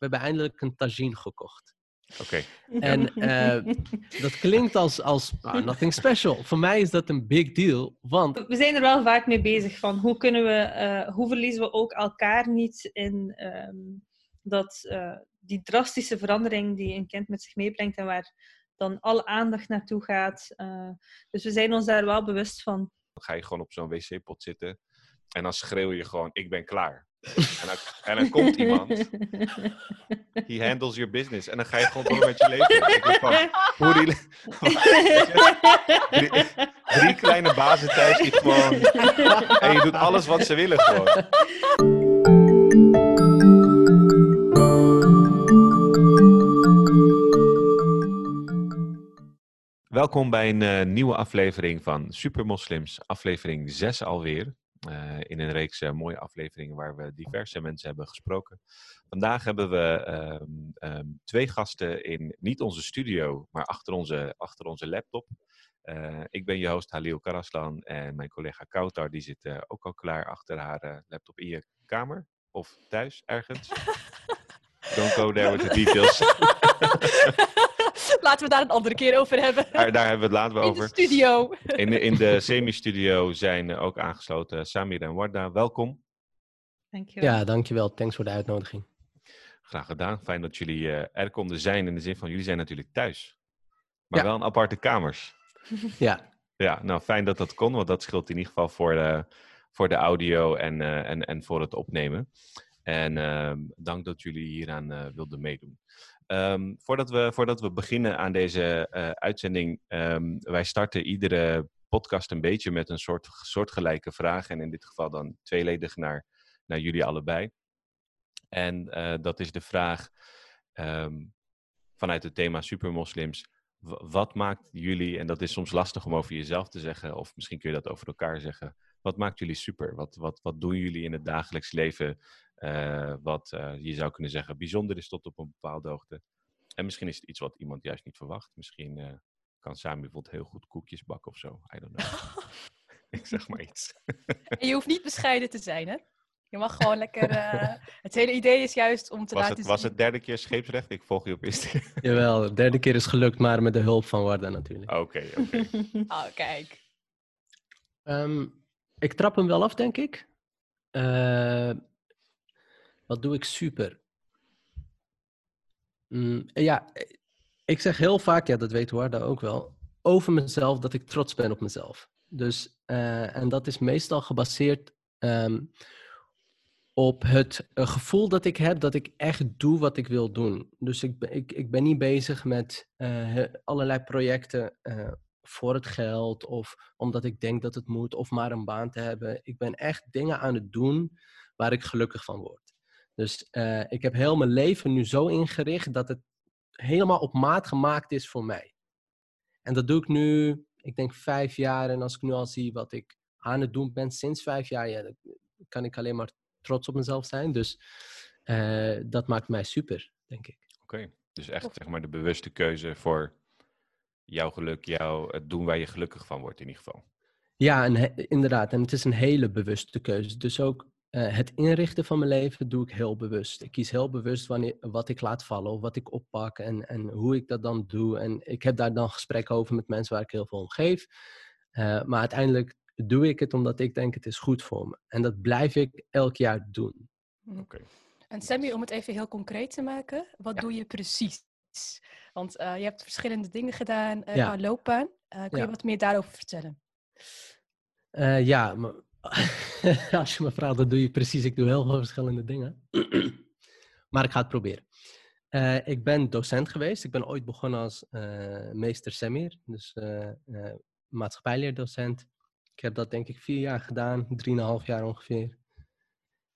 hebben eindelijk een tagine gekocht. Oké. En eh, dat klinkt als, als ah, nothing special. Voor mij is dat een big deal, want We zijn er wel vaak mee bezig van hoe kunnen we, eh, hoe verliezen we ook elkaar niet in ehm, dat, eh, die drastische verandering die een kind met zich meebrengt en waar dan alle aandacht naartoe gaat. Eh, dus we zijn ons daar wel bewust van. Dan ga je gewoon op zo'n wc-pot zitten en dan schreeuw je gewoon, ik ben klaar. En dan, en dan komt iemand, he handles your business. En dan ga je gewoon door met je leven. Drie kleine bazen thuis die gewoon... En je doet alles wat ze willen gewoon. Welkom bij een eh, nieuwe aflevering van Super Moslims, aflevering 6 alweer. Eh, in een reeks eh, mooie afleveringen waar we diverse mensen hebben gesproken. Vandaag hebben we ehm, ehm, twee gasten in niet onze studio, maar achter onze, achter onze laptop. Eh, ik ben je host Halil Karaslan en mijn collega Kautar die zit ook al klaar achter haar laptop in je kamer of thuis ergens. Don't go there with the details. Laten we daar een andere keer over hebben. daar, daar hebben we het later In de over. studio. In de, in de semi-studio zijn eh, ook aangesloten Samir en Warda. Welkom. Dankjewel. ja, dankjewel. Thanks voor de uitnodiging. Graag gedaan. Fijn dat jullie eh, er konden zijn. In de zin van, jullie zijn natuurlijk thuis. Maar Ja. wel in aparte kamers. Ja, Ja, nou fijn dat dat kon. Want dat scheelt in ieder geval voor de, voor de audio en, eh, en, en voor het opnemen. En ehm, dank dat jullie hieraan eh, wilden meedoen. Ehm, voordat, we, voordat we beginnen aan deze eh, uitzending. ehm, wij starten iedere podcast een beetje met een soort soortgelijke vraag. En in dit geval dan tweeledig naar, naar jullie allebei. En eh, dat is de vraag ehm, vanuit het thema supermoslims. Wat maakt jullie, en dat is soms lastig om over jezelf te zeggen, of misschien kun je dat over elkaar zeggen. Wat maakt jullie super? Wat, wat, wat doen jullie in het dagelijks leven? Eh, wat eh, je zou kunnen zeggen bijzonder is tot op een bepaalde hoogte. En misschien is het iets wat iemand juist niet verwacht. Misschien eh, kan Sami bijvoorbeeld heel goed koekjes bakken of zo. I don't know. Ik zeg maar iets. En je hoeft niet bescheiden te zijn, hè? Je mag gewoon lekker... eh, het hele idee is juist om te Was laten het, was het derde keer scheepsrecht? Ik volg je op Instagram. jawel. De derde keer is gelukt, maar met de hulp van Warda natuurlijk. Oké, oké. Oh, kijk. Ehm, ik trap hem wel af, denk ik. Eh, wat doe ik super? Mm, ja, ik zeg heel vaak, ja, dat weet Warda ook wel, over mezelf dat ik trots ben op mezelf. Dus, eh, en dat is meestal gebaseerd ehm, op het eh, gevoel dat ik heb dat ik echt doe wat ik wil doen. Dus ik, ik, ik ben niet bezig met eh, allerlei projecten voor het geld of omdat ik denk dat het moet of maar een baan te hebben. Ik ben echt dingen aan het doen waar ik gelukkig van word. Dus eh, ik heb heel mijn leven nu zo ingericht dat het helemaal op maat gemaakt is voor mij. En dat doe ik nu, ik denk vijf jaar. En als ik nu al zie wat ik aan het doen ben sinds vijf jaar, ja, dan kan ik alleen maar trots op mezelf zijn. Dus eh, dat maakt mij super, denk ik. Oké, dus echt zeg maar de bewuste keuze voor jouw geluk, jouw, het doen waar je gelukkig van wordt in ieder geval. Ja, en he- inderdaad. En het is een hele bewuste keuze. Dus ook eh, het inrichten van mijn leven doe ik heel bewust. Ik kies heel bewust wanneer, wat ik laat vallen of wat ik oppak en, en hoe ik dat dan doe. En ik heb daar dan gesprekken over met mensen waar ik heel veel om geef. Eh, maar uiteindelijk doe ik het omdat ik denk het is goed voor me. En dat blijf ik elk jaar doen. Oké. En Sammy, om het even heel concreet te maken, wat Ja. doe je precies? Want eh, je hebt verschillende dingen gedaan eh Ja. qua loopbaan. Eh, kun Ja. je wat meer daarover vertellen? Eh, ja, maar als je me vraagt, dan doe je precies. Ik doe heel veel verschillende dingen. maar ik ga het proberen. Eh, ik ben docent geweest. Ik ben ooit begonnen als eh, meester Semir, dus eh, maatschappijleerdocent. Ik heb dat denk ik vier jaar gedaan, drieënhalf jaar ongeveer.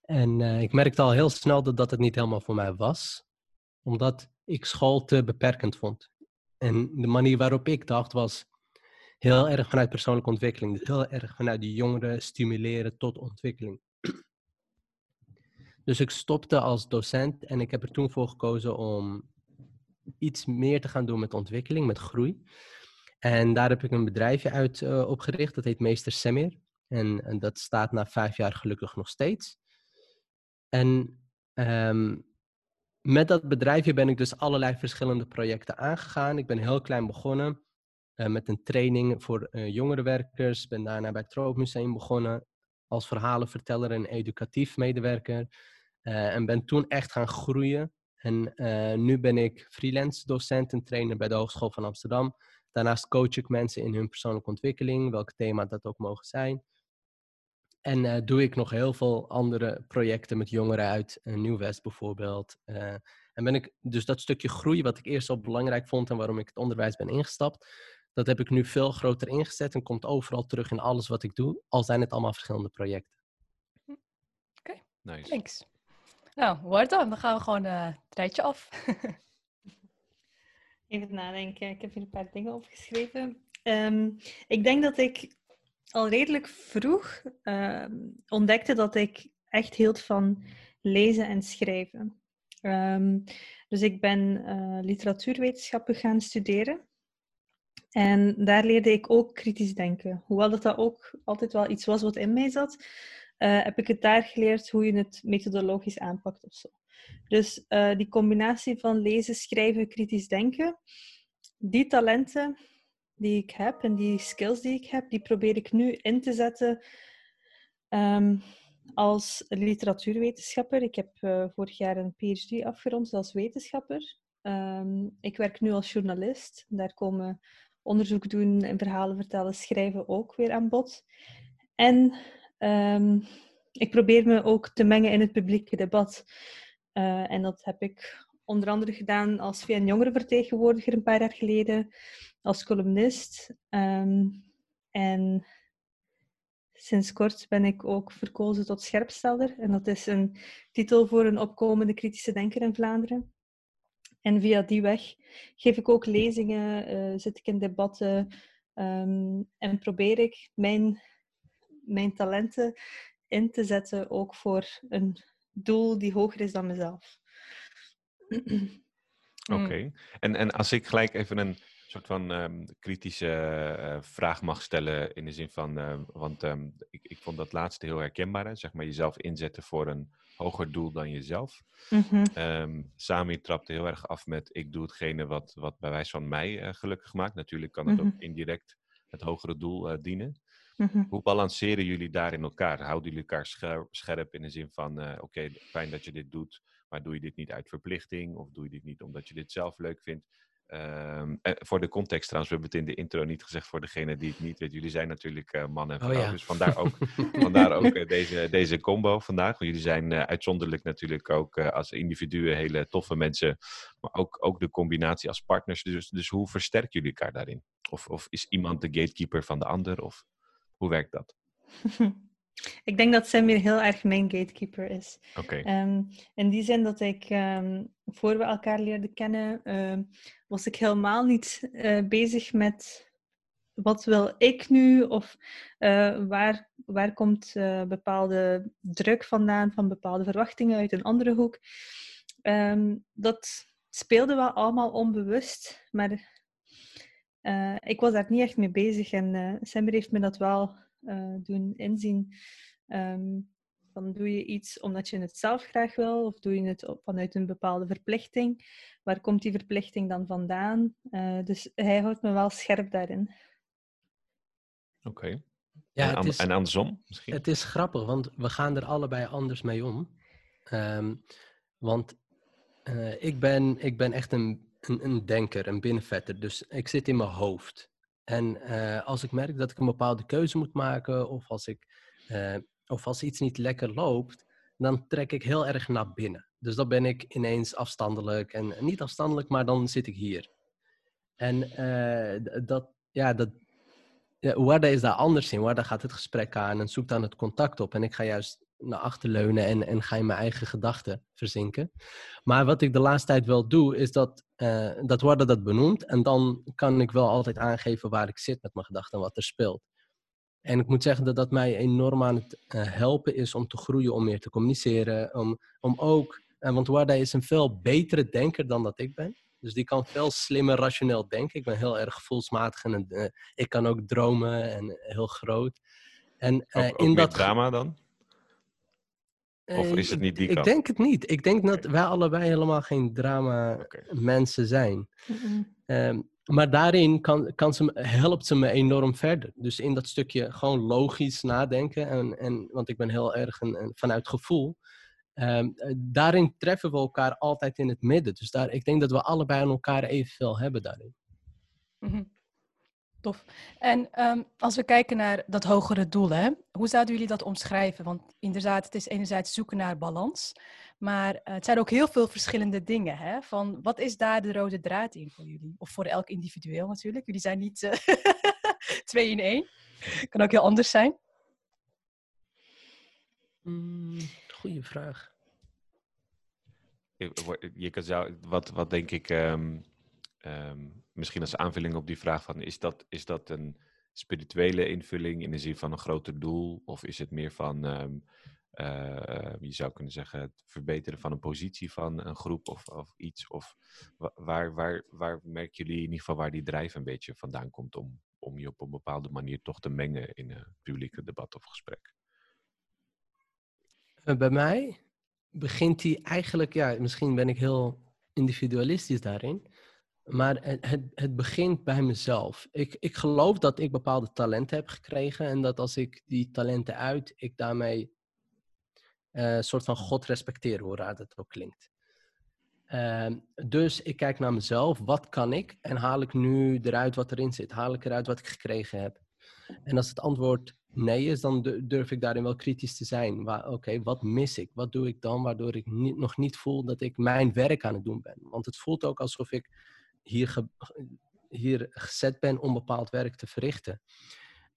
En ik merkte al heel snel dat dat het niet helemaal voor mij was, omdat ik school te beperkend vond. En de manier waarop ik dacht was, heel erg vanuit persoonlijke ontwikkeling. Dus heel erg vanuit die jongeren stimuleren tot ontwikkeling. Dus ik stopte als docent en ik heb er toen voor gekozen om iets meer te gaan doen met ontwikkeling, met groei. En daar heb ik een bedrijfje uit eh, opgericht, dat heet Meester Semir. En, en dat staat na vijf jaar gelukkig nog steeds. En ehm, met dat bedrijfje ben ik dus allerlei verschillende projecten aangegaan. Ik ben heel klein begonnen eh, met een training voor uh, jongerenwerkers. Ben daarna bij het Troopmuseum begonnen als verhalenverteller en educatief medewerker. Uh, en ben toen echt gaan groeien. En nu ben ik freelance docent en trainer bij de Hogeschool van Amsterdam. Daarnaast coach ik mensen in hun persoonlijke ontwikkeling, welk thema dat ook mogen zijn. En doe ik nog heel veel andere projecten met jongeren uit uh, Nieuw-West bijvoorbeeld. En ben ik dus dat stukje groei, wat ik eerst zo belangrijk vond en waarom ik het onderwijs ben ingestapt, dat heb ik nu veel groter ingezet en komt overal terug in alles wat ik doe, al zijn het allemaal verschillende projecten. Oké, okay. nice. thanks. Nou, hoor dan. Dan gaan we gewoon het rijtje af. Even nadenken. Ik heb hier een paar dingen opgeschreven. Um, ik denk dat ik al redelijk vroeg uh, ontdekte dat ik echt hield van lezen en schrijven. Um, dus ik ben uh, literatuurwetenschappen gaan studeren. En daar leerde ik ook kritisch denken. Hoewel dat, dat ook altijd wel iets was wat in mij zat, uh, heb ik het daar geleerd hoe je het methodologisch aanpakt of zo. Dus uh, die combinatie van lezen, schrijven, kritisch denken, die talenten die ik heb en die skills die ik heb, die probeer ik nu in te zetten um, als literatuurwetenschapper. Ik heb uh, vorig jaar een PhD afgerond als wetenschapper. Um, ik werk nu als journalist. Daar komen onderzoek doen en verhalen vertellen, schrijven ook weer aan bod. En um, ik probeer me ook te mengen in het publieke debat. Uh, en dat heb ik onder andere gedaan als VN Jongerenvertegenwoordiger een paar jaar geleden, als columnist. Um, en sinds kort ben ik ook verkozen tot scherpstelder. En dat is een titel voor een opkomende kritische denker in Vlaanderen. En via die weg geef ik ook lezingen, uh, zit ik in debatten um, en probeer ik mijn, mijn talenten in te zetten ook voor een doel die hoger is dan mezelf. Oké. Mm. En, en als ik gelijk even een soort van um, kritische uh, vraag mag stellen in de zin van, uh, want um, ik, ik vond dat laatste heel herkenbaar, hè? zeg maar jezelf inzetten voor een hoger doel dan jezelf. Mm-hmm. Um, Sami trapte heel erg af met ik doe hetgene wat, wat bij wijze van mij uh, gelukkig maakt. Natuurlijk kan het ook indirect het hogere doel dienen. Mm-hmm. Hoe balanceren jullie daar in elkaar? Houden jullie elkaar scherp, scherp in de zin van, oké, okay, fijn dat je dit doet, maar doe je dit niet uit verplichting of doe je dit niet omdat je dit zelf leuk vindt? Um, voor de context trouwens, we hebben het in de intro niet gezegd voor degene die het niet weet. Jullie zijn natuurlijk uh, man en oh vrouw, oh, ja. dus vandaar ook, vandaar ook uh, deze, deze combo vandaag. Want jullie zijn uh, uitzonderlijk natuurlijk ook als individuen hele toffe mensen, maar ook, ook de combinatie als partners. Dus, dus hoe versterken jullie elkaar daarin? Of, of is iemand de gatekeeper van de ander? Of hoe werkt dat? Ik denk dat Sam weer heel erg mijn gatekeeper is. Okay. Um, in die zin dat ik, um, voor we elkaar leerden kennen, uh, was ik helemaal niet uh, bezig met wat wil ik nu of uh, waar, waar komt bepaalde druk vandaan van bepaalde verwachtingen uit een andere hoek. Um, dat speelde wel allemaal onbewust, maar ik was daar niet echt mee bezig en Sam heeft me dat wel uh, doen inzien. Um, van doe je iets omdat je het zelf graag wil of doe je het vanuit een bepaalde verplichting? Waar komt die verplichting dan vandaan? Uh, dus hij houdt me wel scherp daarin. Oké. Ja, en, is, en, andersom misschien? Het is grappig, want we gaan er allebei anders mee om. Um, want uh, ik, ben, ik ben echt een, een, een denker, een binnenvetter. Dus ik zit in mijn hoofd. En uh, als ik merk dat ik een bepaalde keuze moet maken, of als, ik, uh, of als iets niet lekker loopt, dan trek ik heel erg naar binnen. Dus dan ben ik ineens afstandelijk. En niet afstandelijk, maar dan zit ik hier. En uh, dat, ja, dat, ja, is daar anders in. Warda gaat het gesprek aan en zoekt dan het contact op. En ik ga juist naar achter leunen en, en ga in mijn eigen gedachten verzinken. Maar wat ik de laatste tijd wel doe, is dat, uh, dat worden dat benoemd. En dan kan ik wel altijd aangeven waar ik zit met mijn gedachten en wat er speelt. En ik moet zeggen dat dat mij enorm aan het uh, helpen is om te groeien, om meer te communiceren. Om, om ook, uh, want Warda is een veel betere denker dan dat ik ben. Dus die kan veel slimmer, rationeel denken. Ik ben heel erg gevoelsmatig en ik kan ook dromen en heel groot. En, ook, ook in dat drama dan? Of Eh, is het ik- niet die Ik kant? denk het niet. Ik denk dat wij allebei helemaal geen drama Oké. mensen zijn. Ehm, maar daarin kan, kan ze, helpt ze me enorm verder. Dus in dat stukje gewoon logisch nadenken. En, en, want ik ben heel erg een, een- vanuit gevoel. Ehm, eh, daarin treffen we elkaar altijd in het midden. Dus daar, ik denk dat we allebei aan elkaar evenveel hebben daarin. Mhm. Tof. En ehm, als we kijken naar dat hogere doel, hè, hoe zouden jullie dat omschrijven? Want inderdaad, het is enerzijds zoeken naar balans, maar eh, het zijn ook heel veel verschillende dingen. Hè? Van wat is daar de rode draad in voor jullie? Of voor elk individueel natuurlijk. Jullie zijn niet eh, twee in één. Kan ook heel anders zijn. Mm, goeie vraag. Je- wo- Je kan zou, wat, wat denk ik, ehm, ehm, misschien als aanvulling op die vraag van, is dat, is dat een spirituele invulling in de zin van een groter doel? Of is het meer van, ehm, eh, je zou kunnen zeggen, het verbeteren van een positie van een groep of, of iets? Of wa- waar, waar, waar merken jullie in ieder geval waar die drijf een beetje vandaan komt om, om je op een bepaalde manier toch te mengen in een publieke debat of gesprek? Eh, Bij mij begint die eigenlijk, ja, misschien ben ik heel individualistisch daarin, maar het, het, begint bij mezelf. Ik, ik geloof dat ik bepaalde talenten heb gekregen en dat als ik die talenten uit, ik daarmee eh, een soort van God respecteer, hoe raar dat ook klinkt. Ehm, dus ik kijk naar mezelf, wat kan ik? En haal ik nu eruit wat erin zit? Haal ik eruit wat ik gekregen heb? En als het antwoord nee is, dan du- durf ik daarin wel kritisch te zijn. Oké, wat mis ik? Wat doe ik dan waardoor ik nog niet voel dat ik mijn werk aan het doen ben? Want het voelt ook alsof ik hier, hier gezet ben om bepaald werk te verrichten.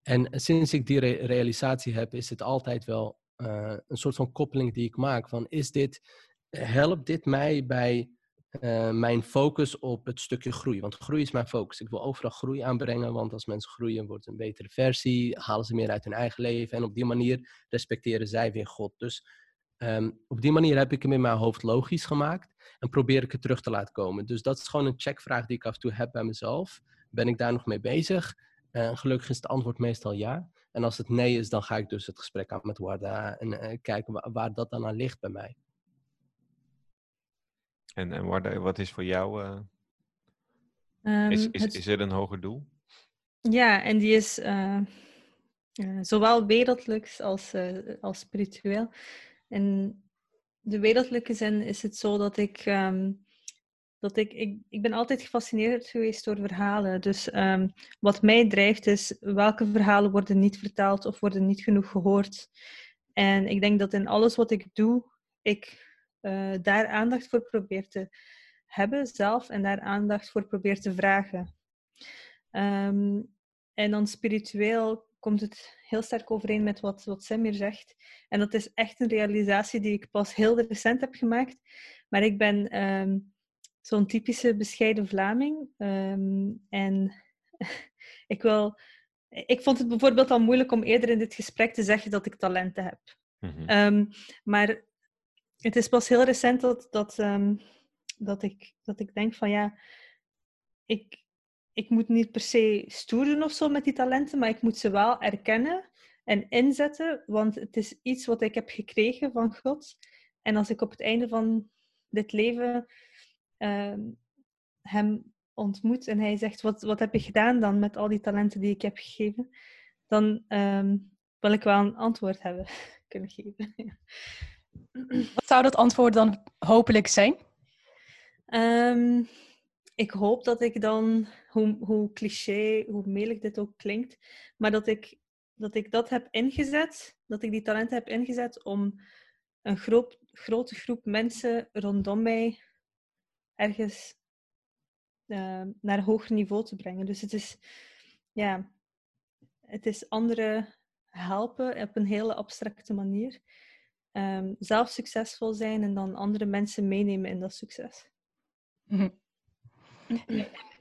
En sinds ik die re- realisatie heb, is het altijd wel eh, een soort van koppeling die ik maak. Van is dit, helpt dit mij bij eh, mijn focus op het stukje groei? Want groei is mijn focus. Ik wil overal groei aanbrengen, want als mensen groeien, wordt het een betere versie, halen ze meer uit hun eigen leven en op die manier respecteren zij weer God. Dus ehm, op die manier heb ik hem in mijn hoofd logisch gemaakt en probeer ik het terug te laten komen. Dus dat is gewoon een checkvraag die ik af en toe heb bij mezelf. Ben ik daar nog mee bezig? Eh, gelukkig is het antwoord meestal ja. En als het nee is, dan ga ik dus het gesprek aan met Warda en eh, kijken wa- waar dat dan aan ligt bij mij. En, en Warda, wat is voor jou, eh, Ehm, is, is, het- is er een hoger doel? Ja, en die is eh, eh, zowel wereldlijks als, eh, als spiritueel. In de wereldlijke zin is het zo dat ik, ehm, dat ik, ik, ik ben altijd gefascineerd geweest door verhalen. Dus ehm, wat mij drijft is welke verhalen worden niet verteld of worden niet genoeg gehoord. En ik denk dat in alles wat ik doe, ik eh, daar aandacht voor probeer te hebben zelf en daar aandacht voor probeer te vragen. Ehm, en dan spiritueel komt het heel sterk overeen met wat, wat Sam hier zegt. En dat is echt een realisatie die ik pas heel recent heb gemaakt. Maar ik ben ehm, zo'n typische bescheiden Vlaming. Ehm, en ik wil... Ik vond het bijvoorbeeld al moeilijk om eerder in dit gesprek te zeggen dat ik talenten heb. Mhm. Ehm, maar het is pas heel recent dat, dat, dat, ik, dat ik denk van ja, ik, ik moet niet per se stoer doen of zo met die talenten, maar ik moet ze wel erkennen en inzetten, want het is iets wat ik heb gekregen van God. En als ik op het einde van dit leven ehm, hem ontmoet en hij zegt, wat, wat heb je gedaan dan met al die talenten die ik heb gegeven? Dan ehm, wil ik wel een antwoord hebben kunnen geven. Wat zou dat antwoord dan hopelijk zijn? Ehm, ik hoop dat ik dan, hoe, hoe cliché, hoe melig dit ook klinkt, maar dat ik, dat ik dat heb ingezet, dat ik die talenten heb ingezet om een grote groep mensen rondom mij ergens ehm, naar hoger niveau te brengen. Dus het is, ja, het is anderen helpen op een hele abstracte manier. Ehm, zelf succesvol zijn en dan andere mensen meenemen in dat succes. Mhm.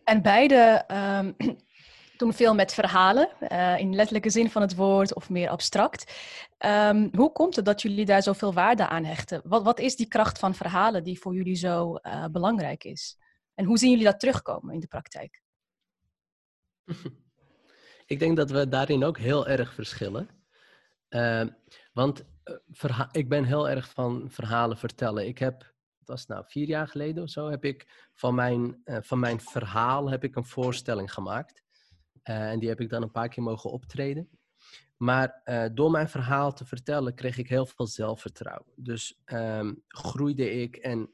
En beide ehm, doen veel met verhalen, eh, in letterlijke zin van het woord of meer abstract. Ehm, hoe komt het dat jullie daar zoveel waarde aan hechten? Wat, wat is die kracht van verhalen die voor jullie zo eh, belangrijk is? En hoe zien jullie dat terugkomen in de praktijk? Ik denk dat we daarin ook heel erg verschillen. Ehm, want verha- ik ben heel erg van verhalen vertellen. Ik heb, was nou vier jaar geleden of zo, heb ik van mijn, eh, van mijn verhaal heb ik een voorstelling gemaakt. Eh, en die heb ik dan een paar keer mogen optreden. Maar eh, door mijn verhaal te vertellen kreeg ik heel veel zelfvertrouwen. Dus ehm, groeide ik en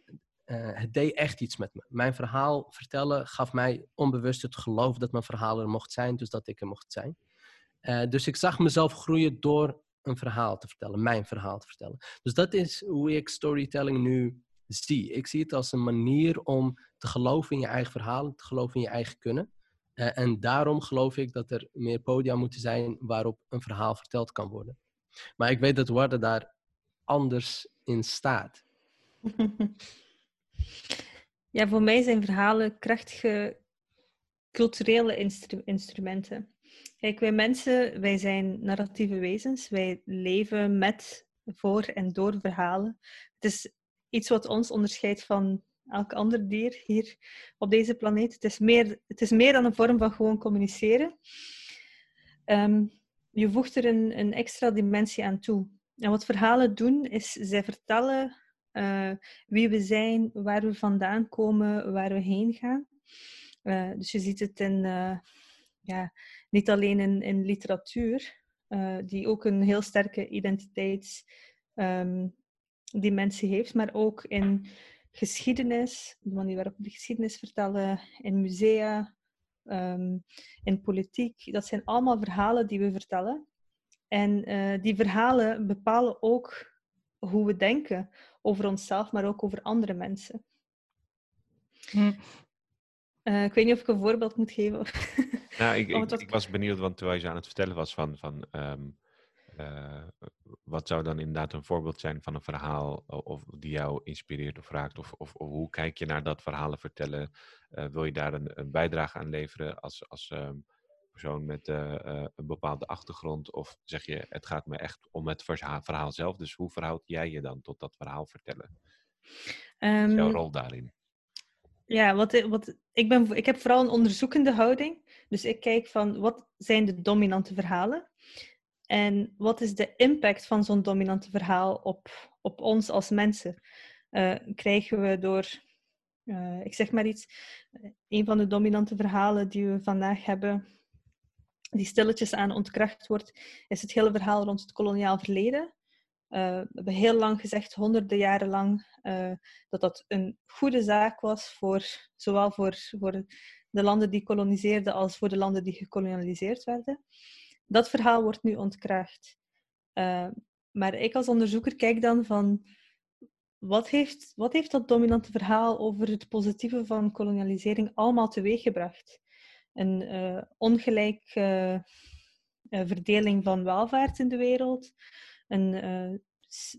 het deed echt iets met me. Mijn verhaal vertellen gaf mij onbewust het geloof dat mijn verhaal er mocht zijn, dus dat ik er mocht zijn. Dus ik zag mezelf groeien door een verhaal te vertellen, mijn verhaal te vertellen. Dus dat is hoe ik storytelling nu zie. Ik zie het als een manier om te geloven in je eigen verhaal, te geloven in je eigen kunnen. Eh, en daarom geloof ik dat er meer podia moeten zijn waarop een verhaal verteld kan worden. Maar ik weet dat Warda daar anders in staat. Ja, voor mij zijn verhalen krachtige culturele instru- instrumenten. Kijk, wij mensen, wij zijn narratieve wezens. Wij leven met, voor en door verhalen. Het is iets wat ons onderscheidt van elk ander dier hier op deze planeet. Het is meer, het is meer dan een vorm van gewoon communiceren. Ehm, je voegt er een, een extra dimensie aan toe. En wat verhalen doen, is zij vertellen eh, wie we zijn, waar we vandaan komen, waar we heen gaan. Eh, dus je ziet het in, eh, ja, niet alleen in, in literatuur, die ook een heel sterke identiteitsdimensie heeft, maar ook in geschiedenis, de manier waarop we de geschiedenis vertellen, in musea, ehm, in politiek. Dat zijn allemaal verhalen die we vertellen. En eh, die verhalen bepalen ook hoe we denken over onszelf, maar ook over andere mensen. Hm. Eh, ik weet niet of ik een voorbeeld moet geven. Nou, ik, ik, ik was benieuwd, want terwijl je aan het vertellen was van, van ehm, eh, wat zou dan inderdaad een voorbeeld zijn van een verhaal of die jou inspireert of raakt? Of, of, of hoe kijk je naar dat verhalen vertellen? Eh, wil je daar een, een bijdrage aan leveren als, als ehm, persoon met eh, een bepaalde achtergrond? Of zeg je, het gaat me echt om het verha- verhaal zelf, dus hoe verhoud jij je dan tot dat verhaal vertellen? Jouw Ehm, rol daarin? Ja, wat, wat, ik, ben, ik heb vooral een onderzoekende houding. Dus ik kijk van wat zijn de dominante verhalen en wat is de impact van zo'n dominante verhaal op, op ons als mensen. Eh, krijgen we door, eh, ik zeg maar iets, een van de dominante verhalen die we vandaag hebben, die stilletjes aan ontkracht wordt, is het hele verhaal rond het koloniaal verleden. Eh, we hebben heel lang gezegd, honderden jaren lang, dat dat een goede zaak was, voor, zowel voor, voor de landen die koloniseerden als voor de landen die gekolonialiseerd werden. Dat verhaal wordt nu ontkracht. Eh, maar ik als onderzoeker kijk dan van wat heeft, wat heeft dat dominante verhaal over het positieve van kolonialisering allemaal teweeggebracht? Een ongelijke eh, eh, verdeling van welvaart in de wereld, een,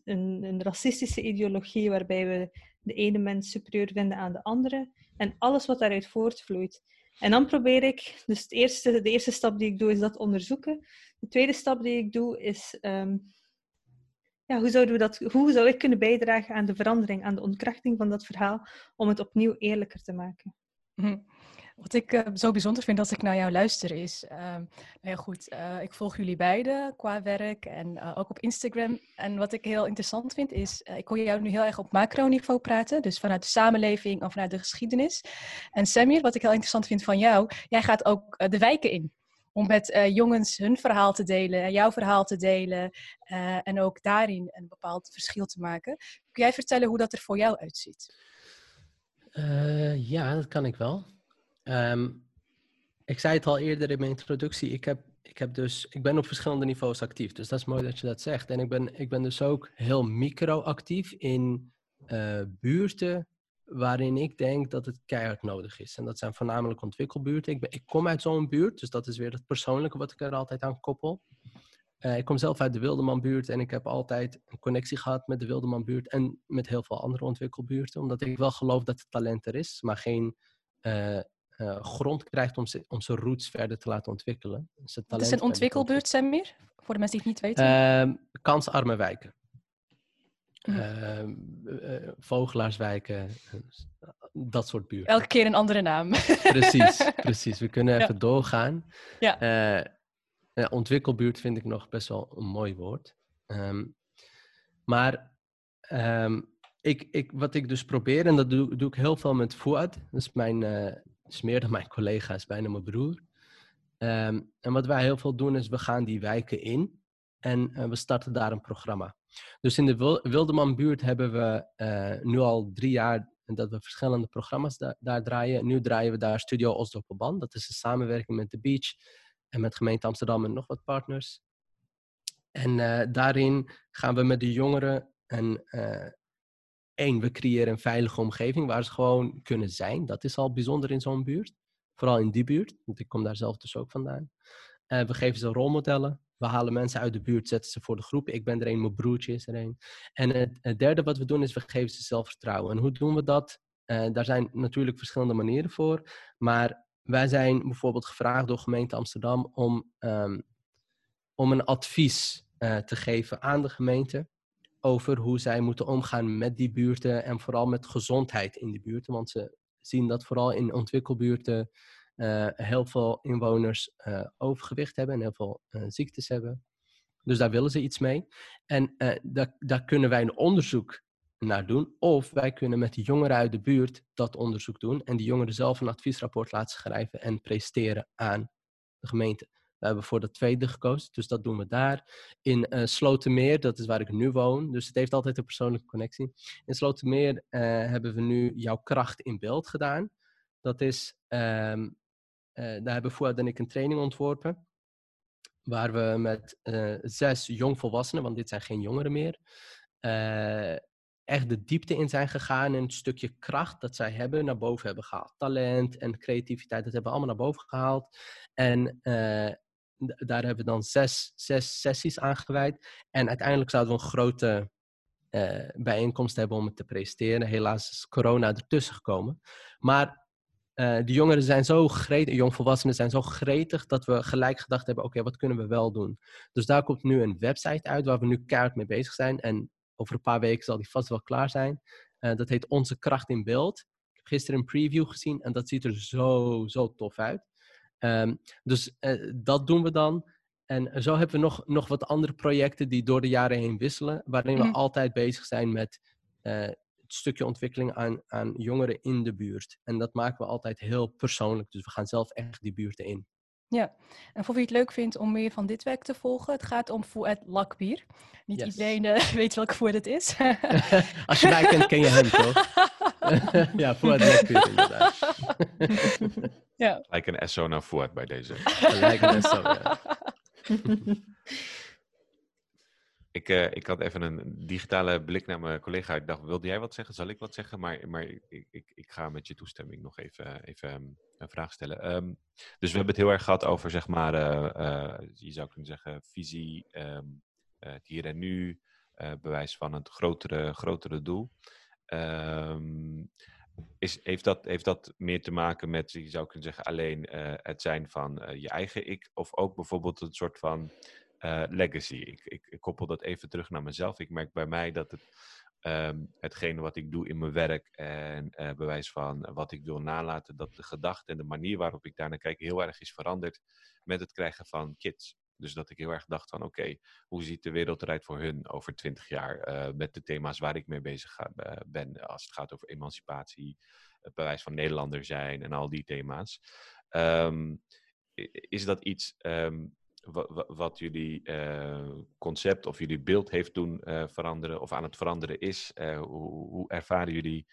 een, een racistische ideologie waarbij we de ene mens superieur vinden aan de andere en alles wat daaruit voortvloeit. En dan probeer ik, dus het eerste, de eerste stap die ik doe is dat onderzoeken. De tweede stap die ik doe is, ehm, ja, hoe, zouden we dat, hoe zou ik kunnen bijdragen aan de verandering, aan de ontkrachting van dat verhaal, om het opnieuw eerlijker te maken? Hm. Wat ik eh, zo bijzonder vind als ik naar jou luister is, ehm, nou ja goed, eh, ik volg jullie beiden qua werk en eh, ook op Instagram. En wat ik heel interessant vind is, eh, ik hoor jou nu heel erg op macroniveau praten, dus vanuit de samenleving of vanuit de geschiedenis. En Samir, wat ik heel interessant vind van jou, jij gaat ook de wijken in. Om met jongens hun verhaal te delen, jouw verhaal te delen en ook daarin een bepaald verschil te maken. Kun jij vertellen hoe dat er voor jou uitziet? Ja, dat kan ik wel. Ehm, ik zei het al eerder in mijn introductie. Ik, heb, ik, heb dus, ik ben op verschillende niveaus actief. Dus dat is mooi dat je dat zegt. En ik ben, ik ben dus ook heel micro-actief in eh, buurten waarin ik denk dat het keihard nodig is. En dat zijn voornamelijk ontwikkelbuurten. Ik, ben, ik kom uit zo'n buurt, dus dat is weer het persoonlijke wat ik er altijd aan koppel. Eh, ik kom zelf uit de Wildemanbuurt en ik heb altijd een connectie gehad met de Wildemanbuurt en met heel veel andere ontwikkelbuurten. Omdat ik wel geloof dat het talent er is, maar geen eh, eh, grond krijgt om, om zijn roots verder te laten ontwikkelen. Dus het is een ontwikkelbuurt, Samir? Voor de mensen die het niet weten. Ehm, kansarme wijken. Mhm. Ehm, eh, vogelaarswijken, eh, dat soort buurten. Elke keer een andere naam. Precies, precies. We kunnen even doorgaan. Ja. Eh, ja, ontwikkelbuurt vind ik nog best wel een mooi woord. Ehm, Maar ik, ik, wat ik dus probeer, en dat doe, doe ik heel veel met Fouad, dat is, mijn, uh, is meer dan mijn collega, is bijna mijn broer. Ehm, en wat wij heel veel doen, is we gaan die wijken in en uh, we starten daar een programma. Dus in de Wildemanbuurt hebben we uh, nu al drie jaar dat we verschillende programma's da daar draaien. Nu draaien we daar Studio Oslo Dat is een samenwerking met The Beach en met gemeente Amsterdam en nog wat partners. En uh, daarin gaan we met de jongeren en één, we creëren een veilige omgeving waar ze gewoon kunnen zijn. Dat is al bijzonder in zo'n buurt. Vooral in die buurt, want ik kom daar zelf dus ook vandaan. Uh, we geven ze rolmodellen. We halen mensen uit de buurt, zetten ze voor de groep. Ik ben er een, mijn broertje is er een. En het, derde wat we doen is, we geven ze zelfvertrouwen. En hoe doen we dat? Uh, daar zijn natuurlijk verschillende manieren voor. Maar wij zijn bijvoorbeeld gevraagd door gemeente Amsterdam om, um, om een advies uh, te geven aan de gemeente over hoe zij moeten omgaan met die buurten en vooral met gezondheid in die buurten. Want ze zien dat vooral in ontwikkelbuurten uh, heel veel inwoners uh, overgewicht hebben en heel veel uh, ziektes hebben. Dus daar willen ze iets mee. En daar, daar kunnen wij een onderzoek naar doen. Of wij kunnen met de jongeren uit de buurt dat onderzoek doen. En die jongeren zelf een adviesrapport laten schrijven en presenteren aan de gemeente. We hebben voor de tweede gekozen, dus dat doen we daar. In uh, Slotermeer, dat is waar ik nu woon, dus het heeft altijd een persoonlijke connectie. In Slotermeer uh, hebben we nu jouw kracht in beeld gedaan. Dat is, um, uh, daar hebben Fouad en ik een training ontworpen. Waar we met zes jongvolwassenen, want dit zijn geen jongeren meer, echt de diepte in zijn gegaan en een stukje kracht dat zij hebben naar boven hebben gehaald. Talent en creativiteit, dat hebben we allemaal naar boven gehaald. En daar hebben we dan zes, zes sessies aan gewijd. En uiteindelijk zouden we een grote uh, bijeenkomst hebben om het te presenteren. Helaas is corona ertussen gekomen. Maar uh, de jongeren zijn zo gretig, jongvolwassenen zijn zo gretig dat we gelijk gedacht hebben: oké, wat kunnen we wel doen? Dus daar komt nu een website uit waar we nu keihard mee bezig zijn. En over een paar weken zal die vast wel klaar zijn. Uh, dat heet Onze Kracht in Beeld. Ik heb gisteren een preview gezien en dat ziet er zo, zo tof uit. Um, dus uh, dat doen we dan. En zo hebben we nog, nog wat andere projecten die door de jaren heen wisselen, waarin we mm. altijd bezig zijn met uh, het stukje ontwikkeling aan, aan jongeren in de buurt. En dat maken we altijd heel persoonlijk. Dus we gaan zelf echt die buurten in. Ja, en voor wie het leuk vindt om meer van dit werk te volgen, het gaat om Fouad Lakbier. Niet yes. iedereen uh, weet welke Fouad het is. Als je mij kent, ken je hem toch? ja, Fouad Lakbier inderdaad. ja. Lijkt een SO naar Fouad bij deze. Lijkt een SO, ja. Ik, uh, ik had even een digitale blik naar mijn collega. Ik dacht, wilde jij wat zeggen? Zal ik wat zeggen? Maar, maar ik, ik, ik ga met je toestemming nog even, even um, een vraag stellen. Um, dus we hebben het heel erg gehad over, zeg maar, uh, uh, je zou kunnen zeggen, visie, um, het hier en nu, bewijs van het grotere, grotere doel. Is, heeft, dat, heeft dat meer te maken met, je zou kunnen zeggen, alleen het zijn van je eigen ik? Of ook bijvoorbeeld een soort van uh, legacy. Ik, ik, koppel dat even terug naar mezelf. Ik merk bij mij dat het, um, hetgene wat ik doe in mijn werk en uh, bewijs van wat ik wil nalaten, dat de gedachte en de manier waarop ik daar naar kijk heel erg is veranderd met het krijgen van kids. Dus dat ik heel erg dacht van oké, hoe ziet de wereld eruit voor hun over twintig jaar uh, met de thema's waar ik mee bezig ben als het gaat over emancipatie, het bewijs van Nederlander zijn en al die thema's. Um, is dat iets um, wat, jullie uh, concept of jullie beeld heeft doen uh, veranderen of aan het veranderen is. Uh, hoe, ervaren jullie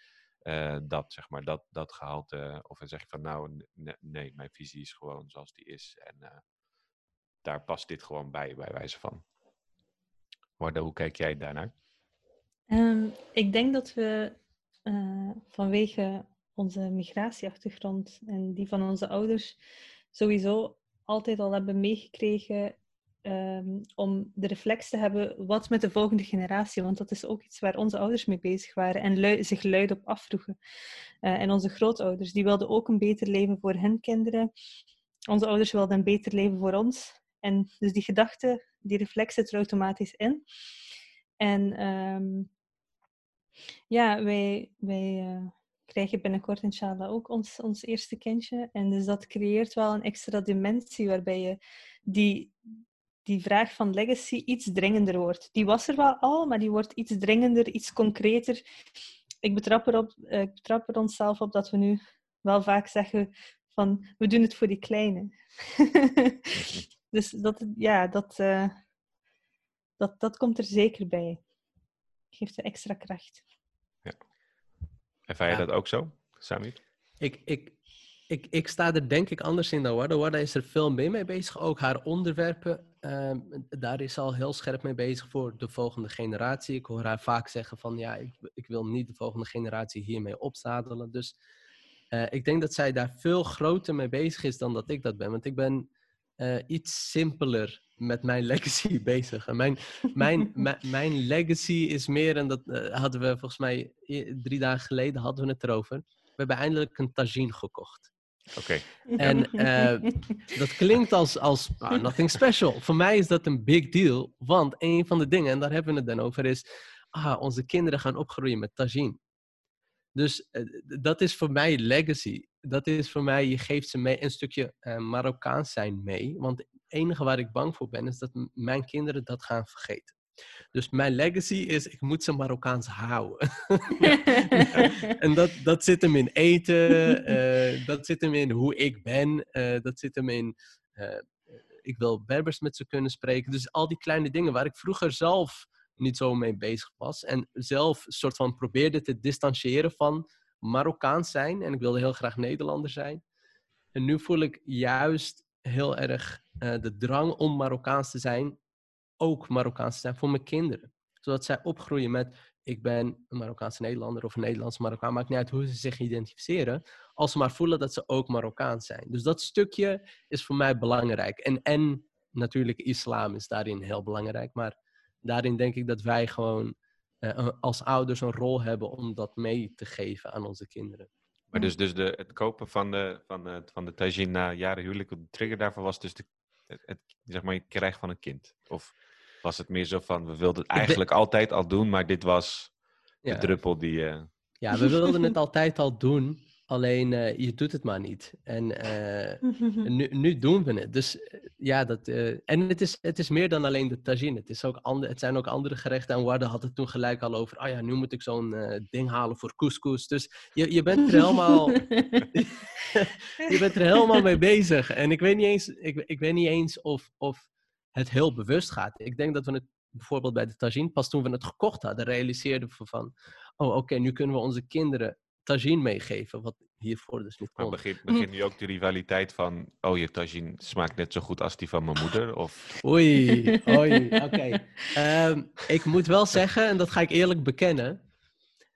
dat, zeg maar, dat, dat gehalte? Of zeg je van nou, nee, mijn visie is gewoon zoals die is en daar past dit gewoon bij, bij wijze van. Warda, hoe kijk jij daarnaar? Um, ik denk dat we vanwege onze migratieachtergrond en die van onze ouders sowieso altijd al hebben meegekregen um, om de reflex te hebben wat met de volgende generatie, want dat is ook iets waar onze ouders mee bezig waren en zich luid op afvroegen. Uh, en onze grootouders, die wilden ook een beter leven voor hun kinderen. Onze ouders wilden een beter leven voor ons. En dus die gedachte, die reflex zit er automatisch in. En um, ja, wij, wij uh, krijg je binnenkort inshallah ook ons, ons eerste kindje. En dus dat creëert wel een extra dimensie waarbij je die, die vraag van legacy iets dringender wordt. Die was er wel al, maar die wordt iets dringender, iets concreter. Ik betrap, erop, uh, ik betrap er onszelf op dat we nu wel vaak zeggen van we doen het voor die kleine. dus dat, ja, dat, uh, dat, dat komt er zeker bij. Geeft er extra kracht. Ervaar je ja. dat ook zo, Samir? Ik, ik, ik, ik sta er denk ik anders in dan Warda. Warda is er veel meer mee bezig. Ook haar onderwerpen, uh, daar is ze al heel scherp mee bezig voor de volgende generatie. Ik hoor haar vaak zeggen van ja, ik, ik wil niet de volgende generatie hiermee opzadelen. Dus uh, ik denk dat zij daar veel groter mee bezig is dan dat ik dat ben. Want ik ben uh, iets simpeler met mijn legacy bezig. En mijn, mijn, mijn legacy is meer, en dat uh, hadden we volgens mij drie dagen geleden hadden we het erover. We hebben eindelijk een tagine gekocht. Oké. Okay. En uh, dat klinkt als, als ah, nothing special. Voor mij is dat een big deal, want een van de dingen, en daar hebben we het dan over, is ah, onze kinderen gaan opgroeien met tagine. Dus uh, dat is voor mij legacy. Dat is voor mij, je geeft ze mee een stukje uh, Marokkaans zijn mee. Want het enige waar ik bang voor ben, is dat mijn kinderen dat gaan vergeten. Dus mijn legacy is, ik moet ze Marokkaans houden. en dat, dat zit hem in eten, uh, dat zit hem in hoe ik ben, uh, dat zit hem in, uh, ik wil Berbers met ze kunnen spreken. Dus al die kleine dingen waar ik vroeger zelf niet zo mee bezig was. En zelf een soort van probeerde te distancieren van Marokkaans zijn. En ik wilde heel graag Nederlander zijn. En nu voel ik juist heel erg de drang om Marokkaans te zijn ook Marokkaans zijn voor mijn kinderen. Zodat zij opgroeien met, ik ben een Marokkaanse Nederlander of een Nederlandse Marokkaan. Maakt niet uit hoe ze zich identificeren. Als ze maar voelen dat ze ook Marokkaans zijn. Dus dat stukje is voor mij belangrijk. En, en natuurlijk islam is daarin heel belangrijk. Maar daarin denk ik dat wij gewoon uh, als ouders een rol hebben om dat mee te geven aan onze kinderen. Maar dus, dus de, het kopen van de, van de, van de tagine na jaren huwelijk, de trigger daarvan was dus de, het, het, zeg maar, je krijgt van een kind? Of was het meer zo van, we wilden het eigenlijk altijd al doen, maar dit was de ja. druppel die... Uh... Ja, we wilden het altijd al doen, alleen uh, je doet het maar niet. En uh, nu, nu, doen we het. Dus ja, dat... en het is, het is meer dan alleen de tagine. Het, is ook ander, het zijn ook andere gerechten. En Warde had het toen gelijk al over, oh ja, nu moet ik zo'n ding halen voor couscous. Dus je, je bent er helemaal... je bent er helemaal mee bezig. En ik weet niet eens, ik, ik weet niet eens of... of het heel bewust gaat. Ik denk dat we het bijvoorbeeld bij de tagine, pas toen we het gekocht hadden, realiseerden we van, oh oké, okay, nu kunnen we onze kinderen tagine meegeven, wat hiervoor dus niet kon. Maar begint begin nu ook de rivaliteit van, oh je tagine smaakt net zo goed als die van mijn moeder? Of... Oei, oei, oké. Okay. Um, ik moet wel zeggen, en dat ga ik eerlijk bekennen,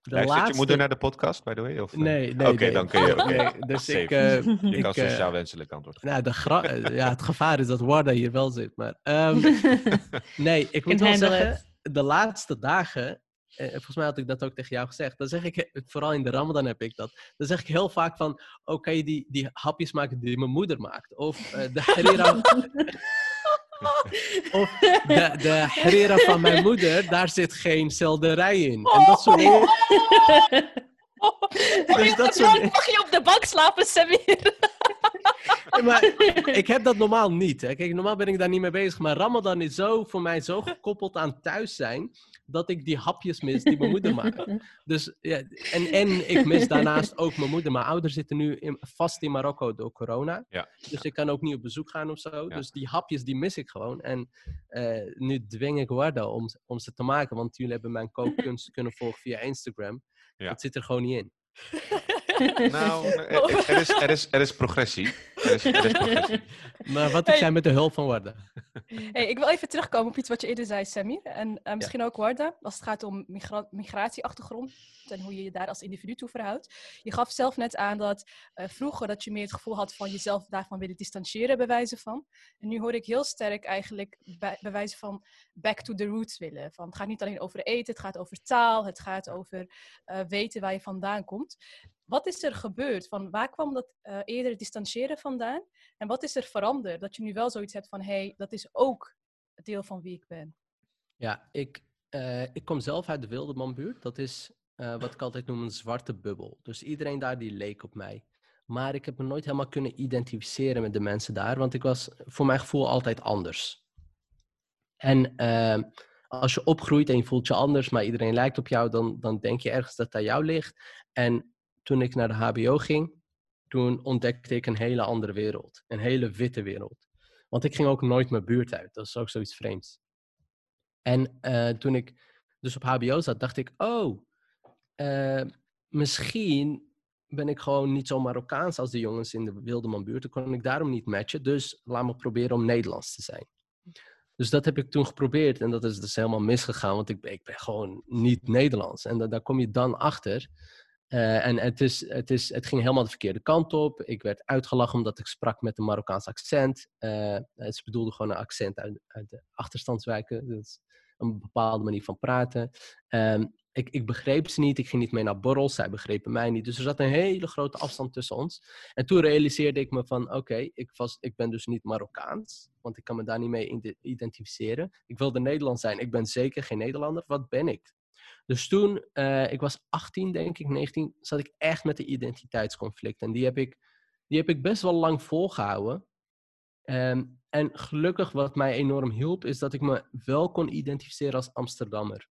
de Luistert laatste... je moeder naar de podcast, by the way? Of, nee, nee. Oké, nee. dan kun je... Okay. Nee, dus ik... Uh, je kan sociaal wenselijk antwoord geven. Nou, de gra... ja, het gevaar is dat Warda hier wel zit, maar... Um, nee, ik moet wel zeggen, de laatste dagen... Uh, volgens mij had ik dat ook tegen jou gezegd. Dan zeg ik, vooral in de Ramadan heb ik dat. Dan zeg ik heel vaak van, oh, kan je die, die hapjes maken die mijn moeder maakt? Of uh, de harira... Of de, de herera van mijn moeder, daar zit geen selderij in. En dat soort dingen. dus dat soort... Mag je op de bank slapen, Samir? maar ik heb dat normaal niet. Hè. Kijk, normaal ben ik daar niet mee bezig. Maar Ramadan is zo voor mij zo gekoppeld aan thuis zijn. Dat ik die hapjes mis die mijn moeder maakt. Dus, ja, en, en ik mis daarnaast ook mijn moeder. Mijn ouders zitten nu in, vast in Marokko door corona. Ja. Dus ik kan ook niet op bezoek gaan of zo. Ja. Dus die hapjes die mis ik gewoon. En uh, nu dwing ik Warda om, om ze te maken. Want jullie hebben mijn kookkunst kunnen volgen via Instagram. Ja. Dat zit er gewoon niet in. Nou, er, er, is, er, is, er is progressie. Maar wat heb jij met de hulp van Warda? Hey, ik wil even terugkomen op iets wat je eerder zei, Sammy. En uh, misschien ja. ook Warda, als het gaat om migra migratieachtergrond en hoe je je daar als individu toe verhoudt. Je gaf zelf net aan dat uh, vroeger dat je meer het gevoel had van jezelf daarvan willen distancieren, bij wijze van. En nu hoor ik heel sterk eigenlijk bij, bij wijze van back to the roots willen. Van, het gaat niet alleen over eten, het gaat over taal, het gaat over uh, weten waar je vandaan komt. Wat is er gebeurd? Van waar kwam dat uh, eerder distancieren vandaan? En wat is er veranderd? Dat je nu wel zoiets hebt van, hé, hey, dat is ook deel van wie ik ben. Ja, ik, uh, ik kom zelf uit de Wildemanbuurt. Dat is uh, wat ik altijd noem een zwarte bubbel. Dus iedereen daar die leek op mij. Maar ik heb me nooit helemaal kunnen identificeren met de mensen daar, want ik was voor mijn gevoel altijd anders. En als je opgroeit en je voelt je anders, maar iedereen lijkt op jou, dan, dan denk je ergens dat aan jou ligt. En toen ik naar de HBO ging, toen ontdekte ik een hele andere wereld. Een hele witte wereld. Want ik ging ook nooit mijn buurt uit. Dat is ook zoiets vreemds. En eh, toen ik dus op HBO zat, dacht ik, oh, eh, misschien ben ik gewoon niet zo Marokkaans als de jongens in de Wildemanbuurt. Dan kon ik daarom niet matchen. Dus laat me proberen om Nederlands te zijn. Dus dat heb ik toen geprobeerd en dat is dus helemaal misgegaan, want ik, ik ben gewoon niet Nederlands. En daar kom je dan achter. Uh, en het, is, het, is, het ging helemaal de verkeerde kant op. Ik werd uitgelachen omdat ik sprak met een Marokkaans accent. Uh, ze bedoelde gewoon een accent uit, uit de achterstandswijken. Dus een bepaalde manier van praten. Um, ik, ik begreep ze niet, ik ging niet mee naar borrels, zij begrepen mij niet. Dus er zat een hele grote afstand tussen ons. En toen realiseerde ik me van, oké, ik ik, ik ben dus niet Marokkaans, want ik kan me daar niet mee identificeren. Ik wilde Nederland zijn, ik ben zeker geen Nederlander, wat ben ik? Dus toen, uh, ik was 18 denk ik, 19, zat ik echt met de identiteitsconflict. En die heb ik, die heb ik best wel lang volgehouden. Um, en gelukkig wat mij enorm hielp, is dat ik me wel kon identificeren als Amsterdammer.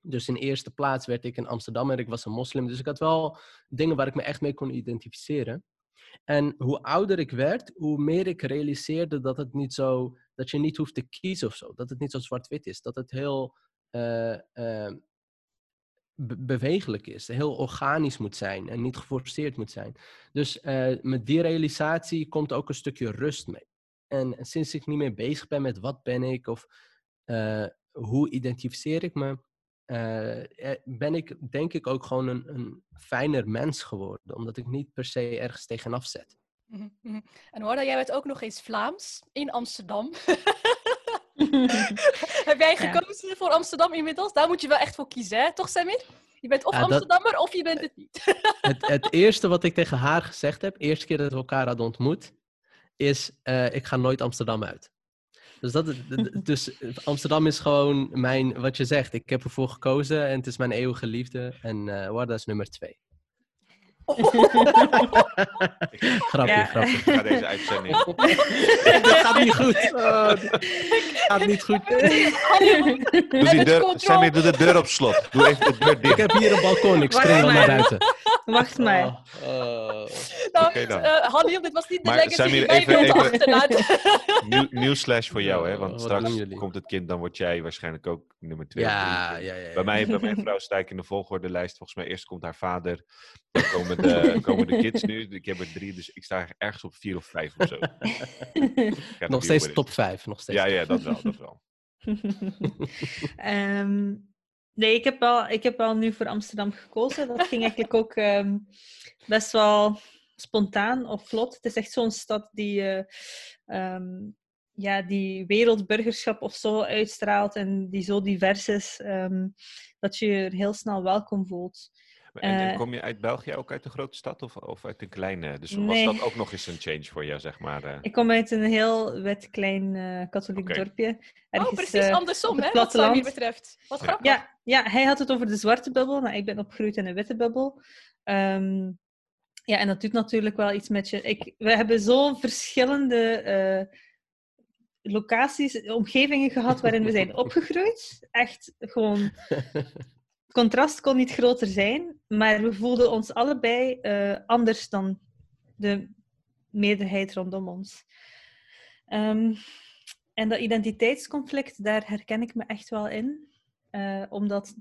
Dus in eerste plaats werd ik in Amsterdam en ik was een moslim. Dus ik had wel dingen waar ik me echt mee kon identificeren. En hoe ouder ik werd, hoe meer ik realiseerde dat het niet zo, dat je niet hoeft te kiezen of zo. Dat het niet zo zwart-wit is. Dat het heel bewegelijk is, heel organisch moet zijn en niet geforceerd moet zijn. Dus uh, met die realisatie komt ook een stukje rust mee. En sinds ik niet meer bezig ben met wat ben ik of hoe identificeer ik me, uh, ben ik denk ik ook gewoon een, een fijner mens geworden. Omdat ik niet per se ergens tegenaf zet. Mm -hmm. En hoor, jij bent ook nog eens Vlaams in Amsterdam. Heb jij gekozen ja. voor Amsterdam inmiddels? Daar moet je wel echt voor kiezen, hè? toch Samir? Je bent of ja, Amsterdammer dat... of je bent het niet. het, het, eerste wat ik tegen haar gezegd heb, eerste keer dat we elkaar hadden ontmoet, is uh, ik ga nooit Amsterdam uit. Dus, dat, dus Amsterdam is gewoon mijn, wat je zegt, ik heb ervoor gekozen en het is mijn eeuwige liefde. En uh, Warda is nummer twee. grapje, ja. grapje. Ik ga deze uitzending. dat gaat niet goed. Dat gaat niet goed. Doe die deur, Sammy, doe de deur op slot. Doe even de deur dicht. Ik heb hier een balkon, ik spring naar buiten. Wacht maar. Oh, oh. Nou, okay, dan. Uh, Hanni, dit was niet de maar, legacy Sammy, die wij even, wilden Nieuw, nieuw slash voor jou, hè? Want straks komt het kind, dan word jij waarschijnlijk ook nummer twee. Ja, ja, ja. ja. Bij, mij, bij mijn vrouw sta ik in de volgorde-lijst. Volgens mij eerst komt haar vader. Dan komen de, komen de kids nu. Ik heb er drie, dus ik sta ergens op vier of vijf of zo. Nog steeds top vijf. Nog steeds Ja, ja, dat wel. Dat wel. um, nee, ik heb, wel, ik heb wel nu voor Amsterdam gekozen. Dat ging eigenlijk ook um, best wel spontaan of vlot. Het is echt zo'n stad die, uh, um, ja, die wereldburgerschap of zo uitstraalt en die zo divers is, dat je je er heel snel welkom voelt. En, en, kom je uit België ook uit een grote stad of, of uit een kleine? Dus nee. was dat ook nog eens een change voor jou, zeg maar? Uh... Ik kom uit een heel wit klein uh, katholiek dorpje. Oh, precies andersom, hè, wat platteland. betreft. Wat grappig. Ja, ja, hij had het over de zwarte bubbel, maar ik ben opgegroeid in een witte bubbel. Ehm, ja, en dat doet natuurlijk wel iets met je. Ik, we hebben zo verschillende eh, locaties, omgevingen gehad waarin we zijn opgegroeid. Echt gewoon contrast kon niet groter zijn, maar we voelden ons allebei eh, anders dan de meerderheid rondom ons. Ehm, en dat identiteitsconflict, daar herken ik me echt wel in. Eh, omdat,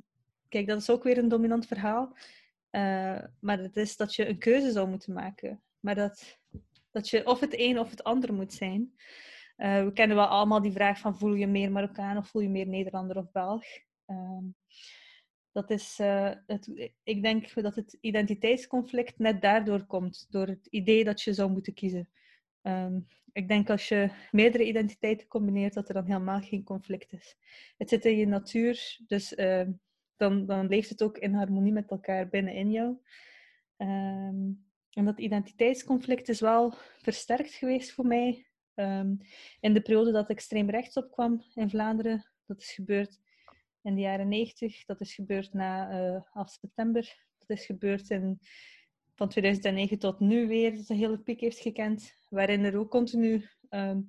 kijk, dat is ook weer een dominant verhaal. Eh, maar het is dat je een keuze zou moeten maken. Maar dat, dat je of het een of het ander moet zijn. Eh, we kennen wel allemaal die vraag van voel je meer Marokkaan of voel je meer Nederlander of Belg? Ehm, dat is, het, ik denk dat het identiteitsconflict net daardoor komt, door het idee dat je zou moeten kiezen. Ehm, ik denk als je meerdere identiteiten combineert, dat er dan helemaal geen conflict is. Het zit in je natuur, dus ehm, dan, dan leeft het ook in harmonie met elkaar binnenin jou. Ehm, en dat identiteitsconflict is wel versterkt geweest voor mij in de periode dat extreem rechts opkwam in Vlaanderen. Dat is gebeurd in de jaren 90, dat is gebeurd na 11 september, dat is gebeurd in, van 2009 tot nu weer, dat een hele piek heeft gekend, waarin er ook continu ehm,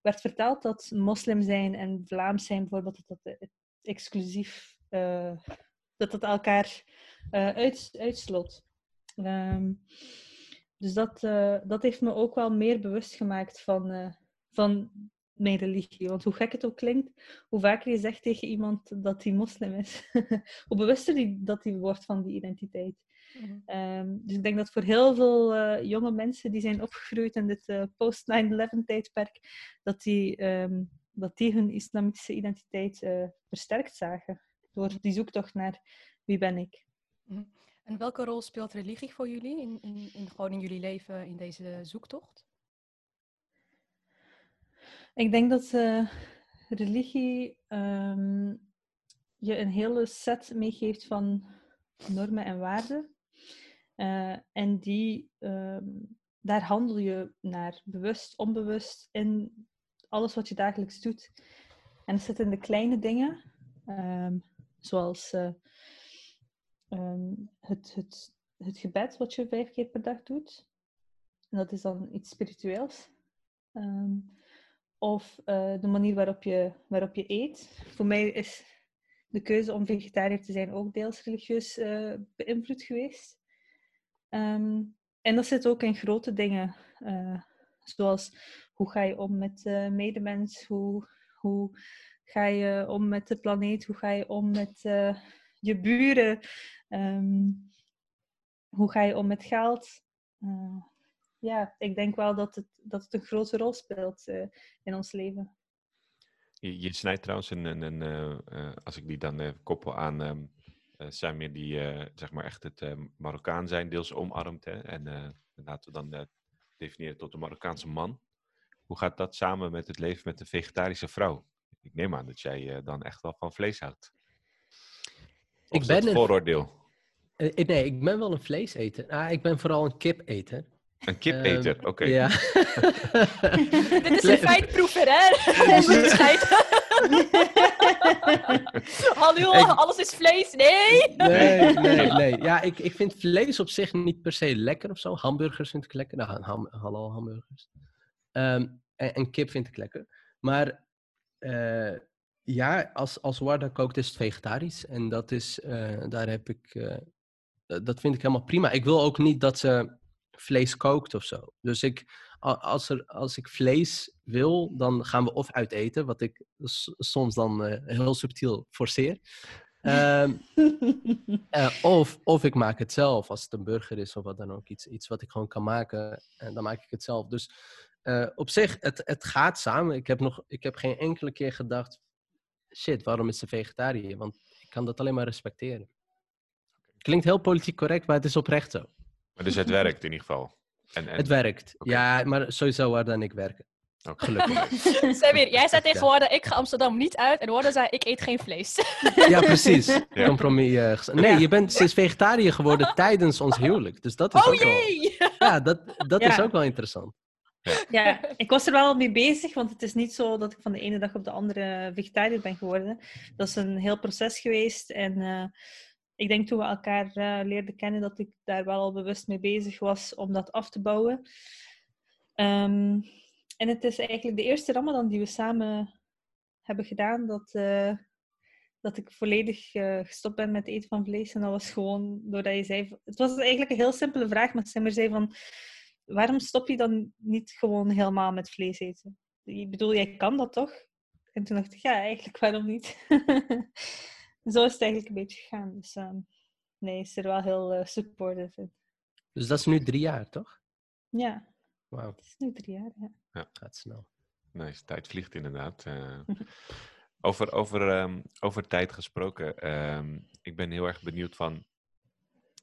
werd verteld dat moslim zijn en Vlaams zijn bijvoorbeeld, dat dat eh, exclusief, uh, dat dat elkaar uh, dus dat, dat heeft me ook wel meer bewust gemaakt van, van mijn religie. Want hoe gek het ook klinkt, hoe vaker je zegt tegen iemand dat hij moslim is, hoe bewuster die, dat hij wordt van die identiteit. Mm -hmm. dus ik denk dat voor heel veel uh, jonge mensen die zijn opgegroeid in dit uh, post-9-11 tijdperk, dat die, um, dat die hun islamitische identiteit uh, versterkt zagen. Door die zoektocht naar wie ben ik. Mm -hmm. En welke rol speelt religie voor jullie in, in, in, gewoon in jullie leven in deze zoektocht? Ik denk dat religie um, je een hele set meegeeft van normen en waarden. Uh, en die, um, daar handel je naar, bewust, onbewust, in alles wat je dagelijks doet. En het zit in de kleine dingen, um, zoals uh, um, het, het, het gebed wat je vijf keer per dag doet. En dat is dan iets spiritueels. of uh, de manier waarop je, waarop je eet. Voor mij is de keuze om vegetariër te zijn ook deels religieus beïnvloed geweest. Um, en dat zit ook in grote dingen, uh, zoals hoe ga je om met medemens, hoe, hoe ga je om met de planeet, hoe ga je om met uh, je buren, um, hoe ga je om met geld. ja, ik denk wel dat het, dat het een grote rol speelt in ons leven. Je, snijdt trouwens een, een, een als ik die dan koppel aan uh, zijn meer die uh, zeg maar echt het uh, Marokkaan zijn, deels omarmt. Hè? En laten we dan definiëren tot de Marokkaanse man. Hoe gaat dat samen met het leven met de vegetarische vrouw? Ik neem aan dat jij dan echt wel van vlees houdt. Of ik ben een vooroordeel. nee, ik ben wel een vleeseter. Ah, ik ben vooral een kipeter. Een kipeter, um, oké. Okay. Ja. Dit is een feitproever, hè? Onderscheid. Hallo, ik... alles is vlees? Nee! Nee, nee, nee. Ja, ik, ik vind vlees op zich niet per se lekker of zo. Hamburgers vind ik lekker. Nou, ham, hallo hamburgers. Um, en, en, kip vind ik lekker. Maar uh, ja, als, als Warda kookt is het vegetarisch. En dat is, uh, daar heb ik, uh, dat vind ik helemaal prima. Ik wil ook niet dat ze vlees kookt of zo. Dus ik, als, er, als ik vlees wil, dan gaan we of uit eten, wat ik soms dan uh, heel subtiel forceer. Um, uh, of, of ik maak het zelf, als het een burger is of wat dan ook, iets, iets wat ik gewoon kan maken, en dan maak ik het zelf. Dus uh, op zich, het, het gaat samen. Ik heb, nog, ik heb geen enkele keer gedacht, shit, waarom is ze vegetariër? Want ik kan dat alleen maar respecteren. Klinkt heel politiek correct, maar het is oprecht zo. Maar dus het werkt in ieder geval. En, en... Het werkt. Okay. Ja, maar sowieso waar dan ik werken. Okay. Gelukkig. Samir, jij zei tegenwoordig, ik ga Amsterdam niet uit. En Warda zei, ik eet geen vlees. ja, precies. Ja. Compromis. Uh, nee, je bent sinds vegetariër geworden tijdens ons huwelijk. Dus dat is oh, ook jee! wel... Ja, dat, dat ja. is ook wel interessant. Ja, ik was er wel mee bezig, want het is niet zo dat ik van de ene dag op de andere vegetariër ben geworden. Dat is een heel proces geweest en... Uh, ik denk toen we elkaar uh, leerden kennen dat ik daar wel al bewust mee bezig was om dat af te bouwen. Um, en het is eigenlijk de eerste Ramadan die we samen hebben gedaan dat, uh, dat ik volledig uh, gestopt ben met eten van vlees. En dat was gewoon doordat je zei... Het was eigenlijk een heel simpele vraag, maar Simmer zei van... Waarom stop je dan niet gewoon helemaal met vlees eten? Ik bedoel, jij kan dat toch? En toen dacht ik, ja, eigenlijk waarom niet? zo is het eigenlijk een beetje gegaan. Dus um, nee, is er wel heel uh, supportive in. Dus dat is nu drie jaar, toch? Ja. Wauw. Het is nu drie jaar, ja. ja. Gaat snel. Nee, de tijd vliegt inderdaad. Uh, over, over, um, over tijd gesproken. Um, ik ben heel erg benieuwd van...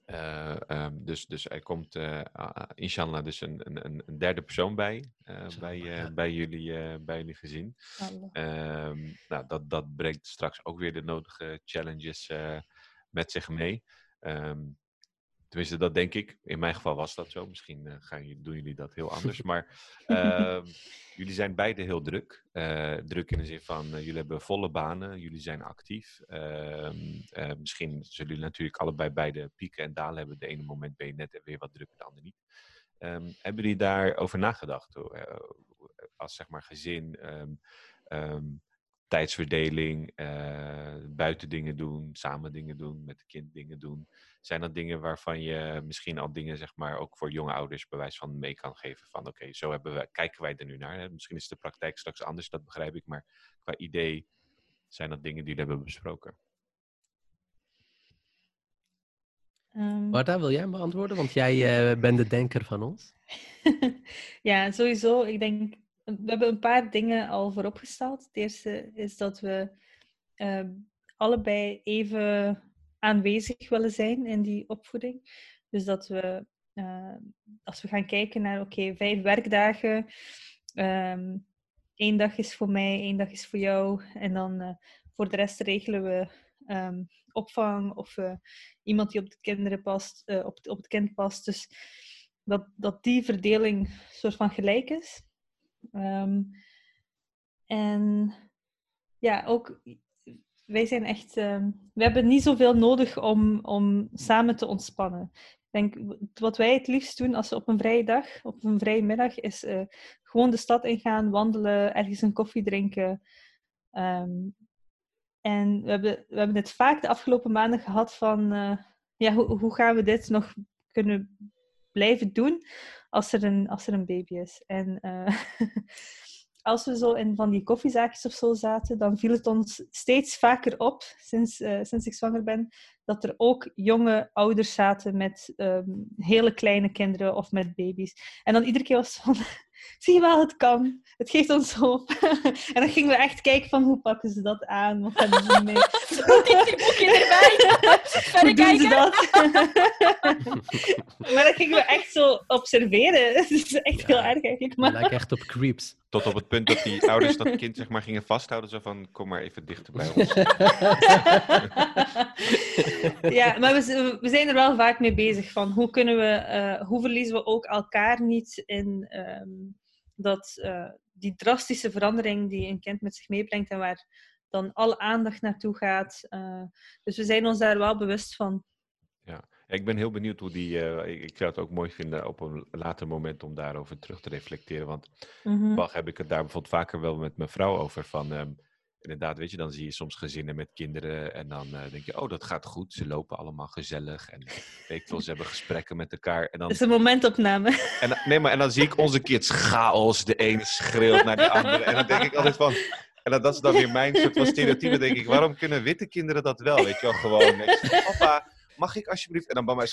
Uh, um, dus, dus er komt uh, inshallah dus een, een, een derde persoon bij, uh, bij, ja. bij, jullie, bij jullie gezin. Um, nou, dat, dat brengt straks ook weer de nodige challenges met zich mee. Um, tenminste, dat denk ik. In mijn geval was dat zo. Misschien gaan, doen jullie dat heel anders. maar jullie zijn beide heel druk. druk in de zin van, jullie hebben volle banen. Jullie zijn actief. misschien zullen jullie natuurlijk allebei beide pieken en dalen hebben. De ene moment ben je net weer wat drukker, de andere niet. Um, hebben jullie daarover nagedacht? Als zeg maar gezin, ehm, ehm, tijdsverdeling, buiten dingen doen, samen dingen doen, met de kind dingen doen. Zijn dat dingen waarvan je misschien al dingen, zeg maar, ook voor jonge ouders bewijs van mee kan geven? Van oké, zo hebben we, kijken wij er nu naar. Hè? Misschien is de praktijk straks anders, dat begrijp ik. Maar qua idee zijn dat dingen die we hebben besproken. Um... Marta, wil jij beantwoorden? Want jij uh, bent de denker van ons. ja, sowieso. Ik denk, we hebben een paar dingen al vooropgesteld. Het eerste is dat we uh, allebei even aanwezig willen zijn in die opvoeding. Dus dat we, uh, als we gaan kijken naar, oké, vijf werkdagen, um, één dag is voor mij, één dag is voor jou, en dan uh, voor de rest regelen we um, opvang of uh, iemand die op de kinderen past, op, op het kind past. Dus dat, dat die verdeling soort van gelijk is. Um, en ja, ook wij zijn echt, uh, we hebben niet zoveel nodig om, om samen te ontspannen. Ik denk, wat wij het liefst doen als we op een vrije dag, op een vrije middag, is uh, gewoon de stad ingaan, wandelen, ergens een koffie drinken. Um, en we hebben, we hebben het vaak de afgelopen maanden gehad van, uh, ja, hoe, hoe gaan we dit nog kunnen blijven doen als er een, als er een baby is? En uh, als we zo in van die koffiezaakjes of zo zaten, dan viel het ons steeds vaker op, sinds, uh, sinds ik zwanger ben, dat er ook jonge ouders zaten met um, hele kleine kinderen of met baby's. En dan iedere keer was het van, zie je wel, het kan. Het geeft ons hoop. en dan gingen we echt kijken van, hoe pakken ze dat aan? Wat gaan ze mee? die boekje erbij. hoe doen ze dat? maar dan gingen we echt zo observeren. Het is echt ja, heel erg eigenlijk. Maar... lijkt echt op creeps. Tot op het punt dat die ouders dat kind zeg maar gingen vasthouden. Zo van, kom maar even dichter bij ons. ja, maar we, we, zijn er wel vaak mee bezig van hoe kunnen we, uh, hoe verliezen we ook elkaar niet in um, dat, uh, die drastische verandering die een kind met zich meebrengt en waar dan alle aandacht naartoe gaat. Uh, dus we zijn ons daar wel bewust van. Ja, ik ben heel benieuwd hoe die. Uh, ik, ik, zou het ook mooi vinden op een later moment om daarover terug te reflecteren. Want mm -hmm. heb ik het daar bijvoorbeeld vaker wel met mijn vrouw over. Van um, inderdaad, weet je, dan zie je soms gezinnen met kinderen en dan uh, denk je, oh, dat gaat goed. Ze lopen allemaal gezellig en weet wel, ze hebben gesprekken met elkaar. En dan... Het is een momentopname. En, nee, maar en dan zie ik onze kids chaos. De ene schreeuwt naar de andere. En dan denk ik altijd van, en dat, dat is dan weer mijn soort van stereotype, denk ik, waarom kunnen witte kinderen dat wel? Weet je wel, gewoon, papa, mag ik alsjeblieft? En dan bij mij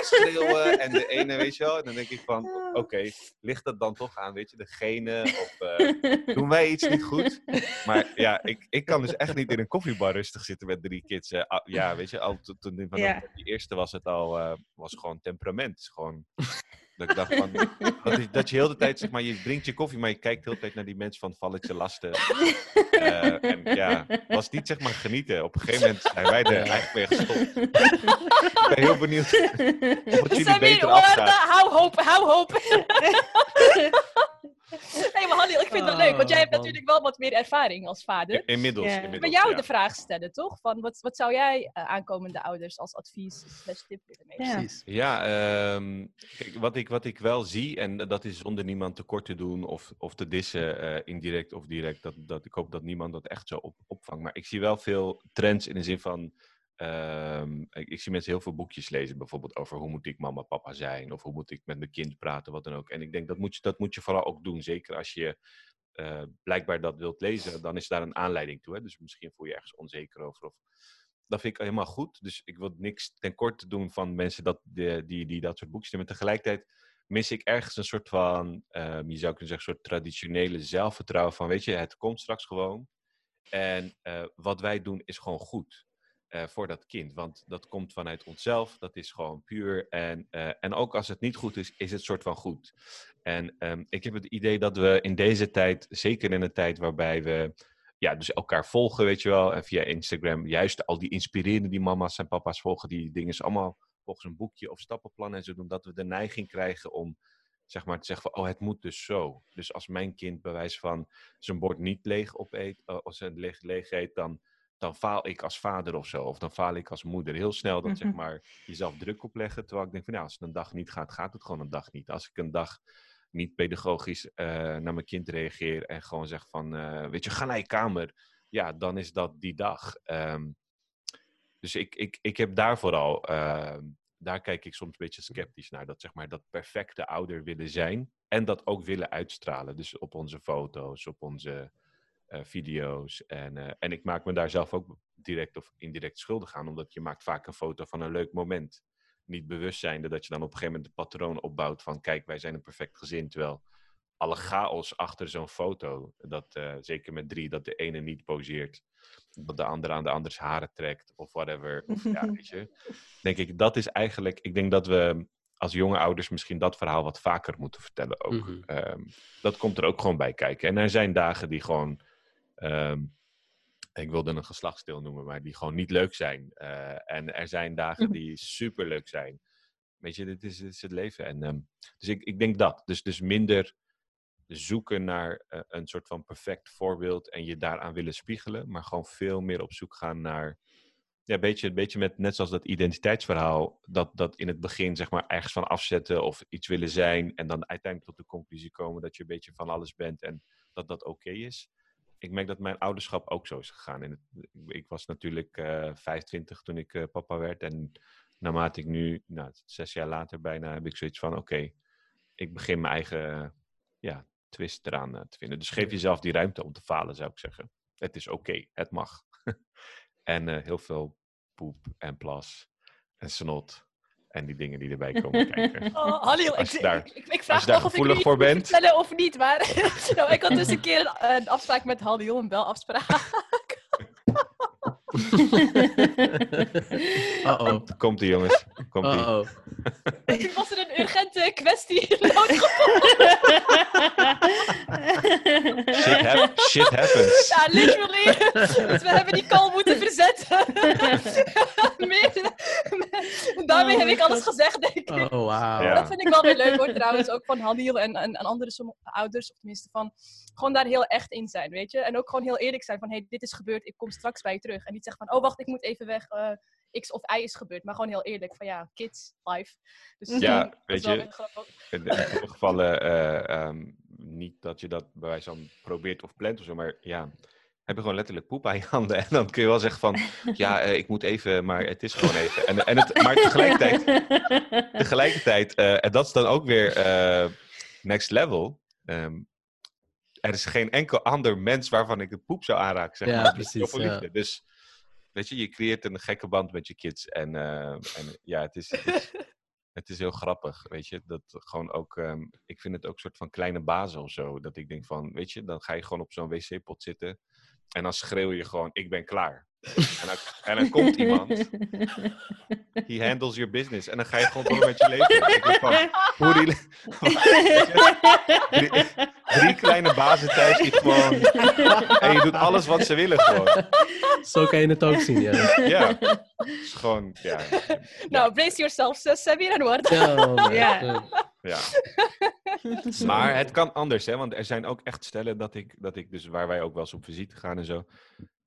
schreeuwen en de ene, weet je wel. En dan denk ik van, oké, okay, ligt dat dan toch aan, weet je, degene? Of uh, doen wij iets niet goed? Maar ja, ik, ik kan dus echt niet in een koffiebar rustig zitten met drie kids. Uh, ja, weet je, al toen ja. die eerste was het al, uh, was gewoon temperament. is gewoon dat ik dacht van, dat, je, dat je heel de tijd, zeg maar, je drinkt je koffie, maar je kijkt de hele tijd naar die mensen van val ik ze lasten. Uh, en ja, was niet zeg maar genieten. Op een gegeven moment zijn wij er eigenlijk weer gestopt. ik ben heel benieuwd jullie beter. Hou hoop, hou hoop. Nee, maar Halil, ik vind het leuk, want jij hebt oh, natuurlijk wel wat meer ervaring als vader. Inmiddels. Ja. inmiddels bij jou ja. de vraag stellen, toch? Van wat, wat zou jij uh, aankomende ouders als advies slash tip willen meegeven? Ja, Precies. ja um, kijk, wat, ik, wat ik wel zie, en dat is zonder niemand tekort te doen of, of te dissen, uh, indirect of direct, dat, dat, ik hoop dat niemand dat echt zo op, opvangt. Maar ik zie wel veel trends in de zin van Um, ik, zie mensen heel veel boekjes lezen, bijvoorbeeld over hoe moet ik mama papa zijn, of hoe moet ik met mijn kind praten, wat dan ook. En ik denk dat moet je, dat moet je vooral ook doen, zeker als je uh, blijkbaar dat wilt lezen, dan is daar een aanleiding toe. Hè? Dus misschien voel je ergens onzeker over. Of... Dat vind ik helemaal goed. Dus ik wil niks ten korte doen van mensen dat, die, die, die dat soort boekjes nemen. Tegelijkertijd mis ik ergens een soort van, um, je zou kunnen zeggen, een soort traditionele zelfvertrouwen van, weet je, het komt straks gewoon. En uh, wat wij doen is gewoon goed uh, voor dat kind. Want dat komt vanuit onszelf, dat is gewoon puur. En, uh, en ook als het niet goed is, is het soort van goed. En um, ik heb het idee dat we in deze tijd, zeker in een tijd waarbij we ja, dus elkaar volgen, weet je wel, en via Instagram, juist al die inspirerende die mama's en papa's volgen, die dingen allemaal volgens een boekje of stappenplan en zo doen, dat we de neiging krijgen om zeg maar te zeggen van, oh, het moet dus zo. Dus als mijn kind bij wijze van zijn bord niet leeg opeet, uh, of zijn leeg, leeg eet, dan dan faal ik als vader of zo. Of dan faal ik als moeder. Heel snel dat, zeg mhm. maar, jezelf druk opleggen. Terwijl ik denk van, ja, als het een dag niet gaat, gaat het gewoon een dag niet. Als ik een dag niet pedagogisch eh, naar mijn kind reageer en gewoon zeg van, eh, weet je, ga naar je kamer. Ja, dan is dat die dag. Ehm, dus ik, ik, ik heb daar vooral, ehm, daar kijk ik soms een beetje sceptisch naar. Dat zeg maar dat perfecte ouder willen zijn en dat ook willen uitstralen. Dus op onze foto's, op onze video's. En, eh, en ik maak me daar zelf ook direct of indirect schuldig aan, omdat je maakt vaak een foto van een leuk moment. Niet bewust zijnde dat je dan op een gegeven moment de patroon opbouwt van kijk, wij zijn een perfect gezin. Terwijl alle chaos achter zo'n foto, dat, eh, zeker met drie, dat de ene niet poseert, dat de andere aan de anders haren trekt of whatever. Of, ja, weet je. Denk ik, dat is eigenlijk, ik denk dat we als jonge ouders misschien dat verhaal wat vaker moeten vertellen ook. Mhm. Ehm, dat komt er ook gewoon bij kijken. En er zijn dagen die gewoon, ehm, ik wilde een geslachtsdeel noemen, maar die gewoon niet leuk zijn. Eh, en er zijn dagen die super leuk zijn. Weet je, dit is, dit is het leven. En, ehm, dus ik, ik denk dat. Dus, dus minder zoeken naar eh, een soort van perfect voorbeeld en je daaraan willen spiegelen, maar gewoon veel meer op zoek gaan naar ja, een beetje, een beetje met, net zoals dat identiteitsverhaal, dat, dat in het begin zeg maar ergens van afzetten of iets willen zijn en dan uiteindelijk tot de conclusie komen dat je een beetje van alles bent en dat dat oké is. Ik merk dat mijn ouderschap ook zo is gegaan. En het, ik was natuurlijk eh 25 toen ik eh, papa werd en naarmate ik nu, nou, zes jaar later bijna, heb ik zoiets van oké, ik begin mijn eigen ja, twist eraan eh, te vinden. Dus geef jezelf die ruimte om te falen, zou ik zeggen. Het is oké, het mag. en eh, heel veel poep en plas en snot en die dingen die erbij komen kijken. Oh, Halil, Als ik, daar- ik, ik, ik vraag af of ik voor bent. vertellen of niet, maar nou, ik had dus een keer een, een afspraak met Halil, een belafspraak. Uh-oh. Komt, komt die jongens. Komt die. Uh-oh. Toen was er een urgente kwestie Shit, hap- shit happens. Ja, literally. Dus we hebben die call moeten verzetten. Meer- Daarmee Oh heb ik alles gezegd, denk ik. Oh. Ja. Dat vind ik wel weer leuk hoor, trouwens. Ook van Halil en, en, en andere sommige ouders, of tenminste van... Gewoon daar heel echt in zijn, weet je. En ook gewoon heel eerlijk zijn van, hey, dit is gebeurd, ik kom straks bij je terug. En niet zeggen van, oh wacht, ik moet even weg, eh, X of Y is gebeurd. Maar gewoon heel eerlijk van, ja, kids, life. Dus Ja, dat weet je. In sommige gevallen eh, ehm, niet dat je dat bij wijze van probeert of plant of zo, maar ja, heb je gewoon letterlijk poep aan je handen. En dan kun je wel zeggen van, ja, eh, ik moet even, maar het is gewoon even. En, en het, maar tegelijkertijd, tegelijkertijd eh, en dat is dan ook weer eh, next level. ehm, er is geen enkel ander mens waarvan ik de poep zou aanraken. Zeg Ja, maar. precies, ja. liefde. Dus weet je, je creëert een gekke band met je kids. En, eh, en ja, het is, het is, het is heel grappig, weet je. Dat gewoon ook, ehm, ik vind het ook een soort van kleine bazen of zo. Dat ik denk van, weet je, dan ga je gewoon op zo'n wc-pot zitten. En dan schreeuw je gewoon, ik ben klaar. En dan, en dan komt iemand, he handles your business. En dan ga je gewoon door met je leven. Ik denk van, hoe die, drie, drie kleine bazen thuis die gewoon... En je doet alles wat ze willen gewoon. Zo kan je het ook zien, ja. Ja. Gewoon, ja. Nou, brace yourself, Samir en Ward. Ja, ja. Maar het kan anders, hè? Want er zijn ook echt stellen dat ik, dat ik dus waar wij ook wel eens op visite gaan en zo,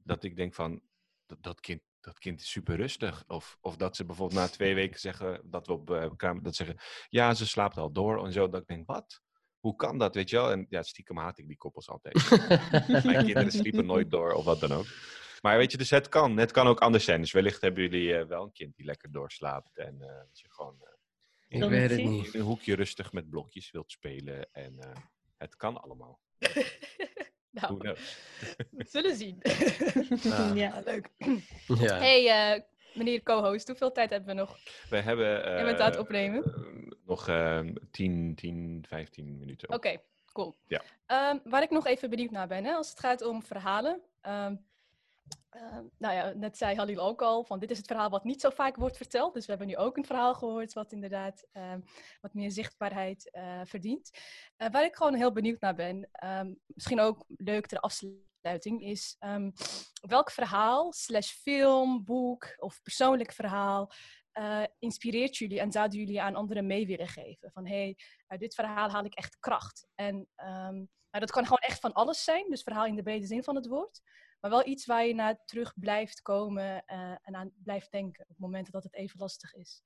dat ik denk van dat, dat kind. Dat kind is super rustig. Of, of dat ze bijvoorbeeld na twee weken zeggen dat we op eh, kamer dat zeggen. Ja, ze slaapt al door en zo. Dat ik denk, wat? Hoe kan dat? Weet je wel? En ja, stiekem haat ik die koppels altijd. Mijn kinderen sliepen nooit door of wat dan ook. Maar weet je, dus het kan. Het kan ook anders zijn. Dus wellicht hebben jullie eh, wel een kind die lekker doorslaapt. En eh, dat je gewoon eh, Ik Dan weet het zie- niet. in een hoekje rustig met blokjes wilt spelen. En eh, het kan allemaal. Nou, we zullen zien. Ah. ja. Leuk. Ja. Hey, eh, meneer co-host, hoeveel tijd hebben we nog? We hebben... Jij bent aan het eh, opnemen? eh, nog eh 10, 10, 15 minuten. Oké, cool. Ja. Ehm, waar ik nog even benieuwd naar ben, hè, als het gaat om verhalen. Ehm, ehm, nou ja, net zei Halil ook al, van dit is het verhaal wat niet zo vaak wordt verteld. Dus we hebben nu ook een verhaal gehoord wat inderdaad ehm, wat meer zichtbaarheid eh, verdient. Eh, waar ik gewoon heel benieuwd naar ben, ehm, misschien ook leuk ter afsluiting, is welk verhaal, slash film, boek of persoonlijk verhaal eh, inspireert jullie en zouden jullie aan anderen mee willen geven? Van hey, uit dit verhaal haal ik echt kracht. En nou, dat kan gewoon echt van alles zijn, dus verhaal in de brede zin van het woord. Maar wel iets waar je naar terug blijft komen eh, en aan blijft denken op momenten dat het even lastig is.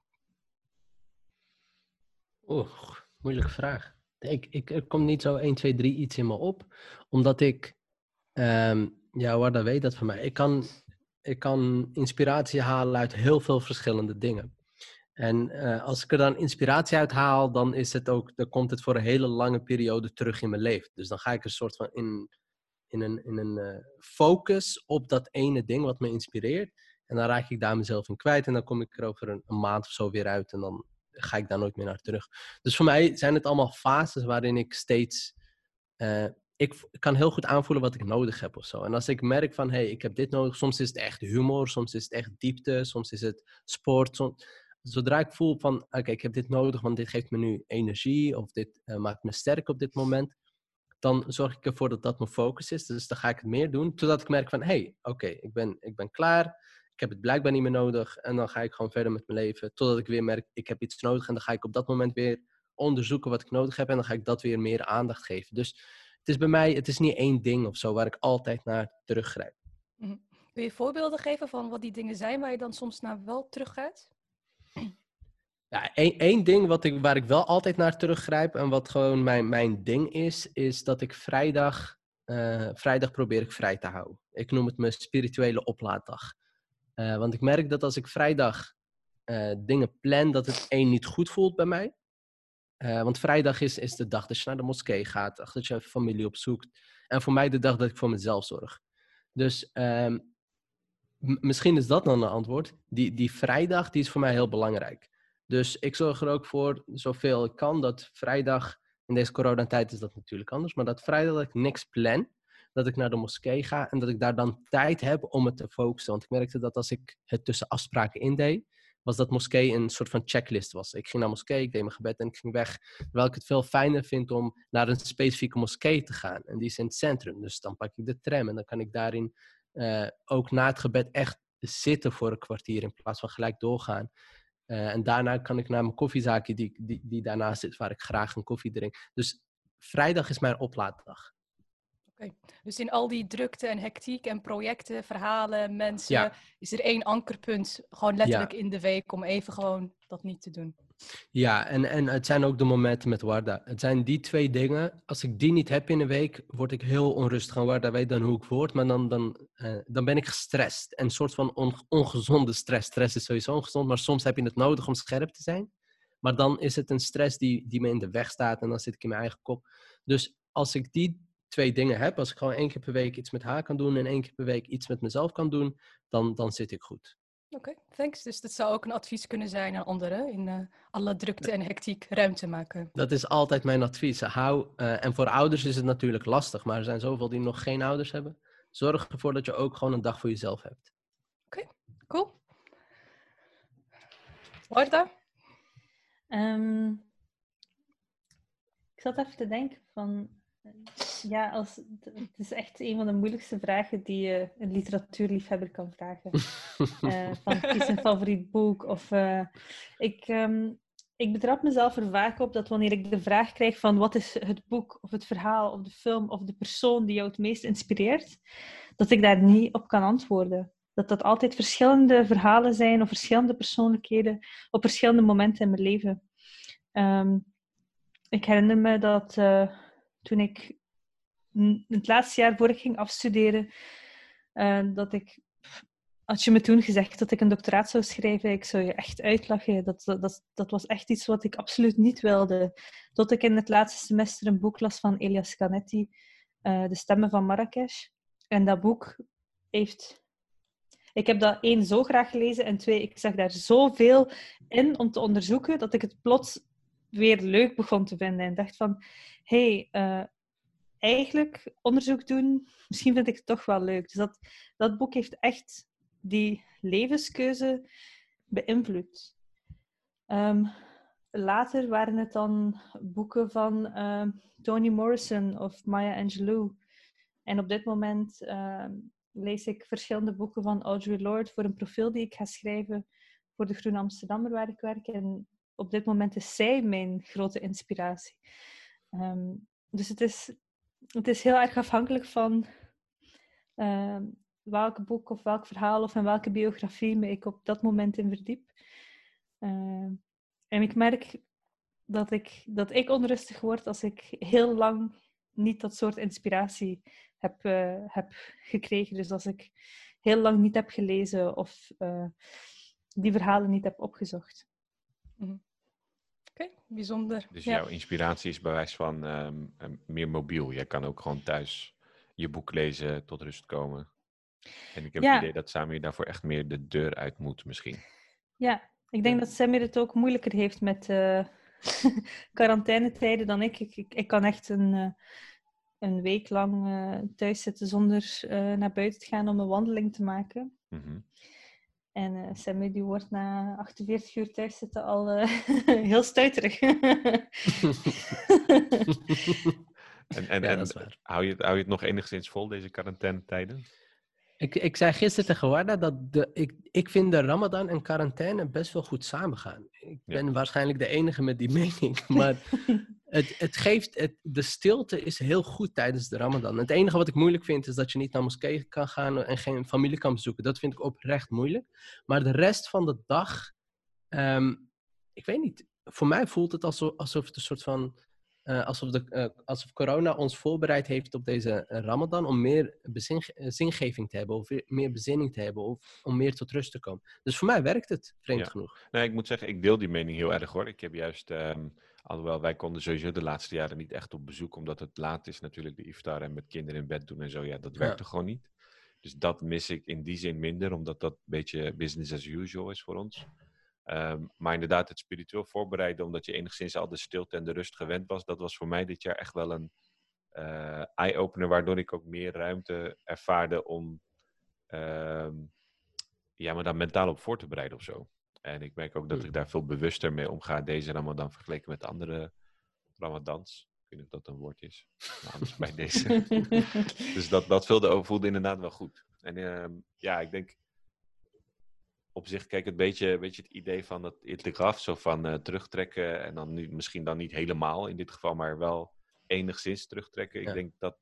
Oeh, moeilijke vraag. Ik, ik, er komt niet zo 1, 2, 3 iets in me op. Omdat ik, um, ja, Warda weet dat van mij. Ik kan, ik kan inspiratie halen uit heel veel verschillende dingen. En uh, als ik er dan inspiratie uit haal, dan, is het ook, dan komt het voor een hele lange periode terug in mijn leven. Dus dan ga ik een soort van in, in een, in een uh, focus op dat ene ding wat me inspireert. En dan raak ik daar mezelf in kwijt. En dan kom ik er over een, maand of zo weer uit. En dan ga ik daar nooit meer naar terug. Dus voor mij zijn het allemaal fases waarin ik steeds. Uh, ik kan heel goed aanvoelen wat ik nodig heb of zo. En als ik merk van, hé, hey, ik heb dit nodig. Soms is het echt humor, soms is het echt diepte, soms is het sport. Zodra ik voel van, oké, ik heb dit nodig, want dit geeft me nu energie. Of dit uh, maakt me sterk op dit moment. Dan zorg ik ervoor dat dat mijn focus is. Dus dan ga ik het meer doen. Totdat ik merk van, hé, hey, oké, ik, ben, ik ben klaar ik heb het blijkbaar niet meer nodig. En dan ga ik gewoon verder met mijn leven. Totdat ik weer merk, ik heb iets nodig. En dan ga ik op dat moment weer onderzoeken wat ik nodig heb. En dan ga ik dat weer meer aandacht geven. Dus het is bij mij, het is niet één ding of zo waar ik altijd naar teruggrijp. Mhm. Kun je voorbeelden geven van wat die dingen zijn waar je dan soms naar wel teruggaat? Ja, één, ding wat ik, waar ik wel altijd naar teruggrijp en wat gewoon mijn, mijn ding is, is dat ik vrijdag, uh, vrijdag probeer ik vrij te houden. Ik noem het mijn spirituele oplaaddag. Uh, want ik merk dat als ik vrijdag uh, dingen plan, dat het één niet goed voelt bij mij. Want vrijdag is, is de dag dat je naar de moskee gaat, dat je familie opzoekt. En voor mij de dag dat ik voor mezelf zorg. Dus um, misschien is dat dan een antwoord. Die, die vrijdag die is voor mij heel belangrijk. Dus ik zorg er ook voor, zoveel ik kan, dat vrijdag, in deze coronatijd is dat natuurlijk anders, maar dat vrijdag dat ik niks plan dat ik naar de moskee ga en dat ik daar dan tijd heb om het te focussen. Want ik merkte dat als ik het tussen afspraken indeed, was dat moskee een soort van checklist was. Ik ging naar moskee, ik deed mijn gebed en ik ging weg. Terwijl ik het veel fijner vind om naar een specifieke moskee te gaan. En die is in het centrum. Dus dan pak ik de tram en dan kan ik daarin uh, ook na het gebed echt zitten voor een kwartier in plaats van gelijk doorgaan. Uh, en daarna kan ik naar mijn koffiezaakje die, die, die daarnaast zit, waar ik graag een koffie drink. Dus vrijdag is mijn oplaaddag. Okay. Dus in al die drukte en hectiek en projecten, verhalen, mensen, is er één ankerpunt, gewoon letterlijk in de week, om even gewoon dat niet te doen. Ja, en, en het zijn ook de momenten met Warda. Het zijn die twee dingen. Als ik die niet heb in een week, word ik heel onrustig. En Warda weet dan hoe ik word, maar dan, dan, uh, dan ben ik gestrest. En een soort van on, ongezonde stress. Stress is sowieso ongezond, maar soms heb je het nodig om scherp te zijn. Maar dan is het een stress die, die me in de weg staat en dan zit ik in mijn eigen kop. Dus als ik die twee dingen heb, als ik gewoon één keer per week iets met haar kan doen en één keer per week iets met mezelf kan doen, dan, dan zit ik goed. Oké, okay, thanks. Dus dat zou ook een advies kunnen zijn aan anderen in uh, alle drukte en hectiek ruimte maken. Dat is altijd mijn advies. Hou, uh, en voor ouders is het natuurlijk lastig, maar er zijn zoveel die nog geen ouders hebben. Zorg ervoor dat je ook gewoon een dag voor jezelf hebt. Oké, okay, cool. Marta? Um, ik zat even te denken van ja, als, het is echt een van de moeilijkste vragen die je een literatuurliefhebber kan vragen. uh, van kies een favoriet boek. Of, uh, ik, um, ik betrap mezelf er vaak op dat wanneer ik de vraag krijg van wat is het boek of het verhaal of de film of de persoon die jou het meest inspireert, dat ik daar niet op kan antwoorden. Dat dat altijd verschillende verhalen zijn of verschillende persoonlijkheden op verschillende momenten in mijn leven. Um, ik herinner me dat... Uh, toen ik het laatste jaar voor ik ging afstuderen, uh, dat ik, had je me toen gezegd dat ik een doctoraat zou schrijven, ik zou je echt uitlachen. Dat, dat, dat was echt iets wat ik absoluut niet wilde. Tot ik in het laatste semester een boek las van Elias Canetti, uh, De Stemmen van Marrakesh. En dat boek heeft ik heb dat één zo graag gelezen en twee, ik zag daar zoveel in om te onderzoeken dat ik het plots weer leuk begon te vinden. En dacht van, hé, hey, uh, eigenlijk onderzoek doen, misschien vind ik het toch wel leuk. Dus dat, dat boek heeft echt die levenskeuze beïnvloed. Um, later waren het dan boeken van uh, Toni Morrison of Maya Angelou. En op dit moment uh, lees ik verschillende boeken van Audre Lorde voor een profiel die ik ga schrijven voor de Groene Amsterdammer waar ik werk. En op dit moment is zij mijn grote inspiratie. Dus het is, het is heel erg afhankelijk van uh, welk boek of welk verhaal of in welke biografie me ik op dat moment in verdiep. Uh, en ik merk dat ik, dat ik onrustig word als ik heel lang niet dat soort inspiratie heb, eh, heb gekregen. Dus als ik heel lang niet heb gelezen of eh, die verhalen niet heb opgezocht. Bijzonder. Dus Ja. jouw inspiratie is bij wijze van ehm, ehm, meer mobiel. Jij kan ook gewoon thuis je boek lezen, tot rust komen. En ik heb Ja. het idee dat Samir daarvoor echt meer de deur uit moet misschien. Ja, ik denk dat Samir het ook moeilijker heeft met eh quarantainetijden dan ik. Ik, ik. ik kan echt een, eh, een week lang eh, thuis zitten zonder naar buiten te gaan om een wandeling te maken. Mhm. En eh Samir die wordt na 48 uur thuis zitten al eh, heel stuiterig. En, en, Ja, en hou, je, het- hou je het nog enigszins vol, deze quarantainetijden? Ik, ik zei gisteren tegen Warda dat de, ik, ik vind de Ramadan en quarantaine best wel goed samengaan. Ik Ja. ben waarschijnlijk de enige met die mening. Maar het, het geeft, het, de stilte is heel goed tijdens de Ramadan. Het enige wat ik moeilijk vind is dat je niet naar moskee kan gaan en geen familie kan bezoeken. Dat vind ik oprecht moeilijk. Maar de rest van de dag, ehm, ik weet niet. Voor mij voelt het alsof, alsof het een soort van. eh, alsof, de, eh, alsof corona ons voorbereid heeft op deze eh, Ramadan om meer bezin, zingeving te hebben, of meer bezinning te hebben, of om meer tot rust te komen. Dus voor mij werkt het, vreemd Ja. genoeg. Nee, ik moet zeggen, ik deel die mening heel erg hoor. Ik heb juist, ehm, alhoewel wij konden sowieso de laatste jaren niet echt op bezoek, omdat het laat is natuurlijk, de iftar en met kinderen in bed doen en zo, ja, dat Ja. werkte gewoon niet. Dus dat mis ik in die zin minder, omdat dat een beetje business as usual is voor ons. Ehm, maar inderdaad, het spiritueel voorbereiden, omdat je enigszins al de stilte en de rust gewend was, dat was voor mij dit jaar echt wel een eh, eye-opener, waardoor ik ook meer ruimte ervaarde om ehm, ja, me daar mentaal op voor te bereiden of zo. En ik merk ook dat Hmm. ik daar veel bewuster mee omga, deze Ramadan vergeleken met andere Ramadans. Ik weet niet of dat een woord is, maar anders bij deze. Dus dat, dat voelde, voelde inderdaad wel goed. En ehm, ja, ik denk op zich, kijk, het beetje, beetje het idee van het itlgraf, zo van eh, terugtrekken en dan nu, misschien dan niet helemaal in dit geval, maar wel enigszins terugtrekken. Ik denk dat,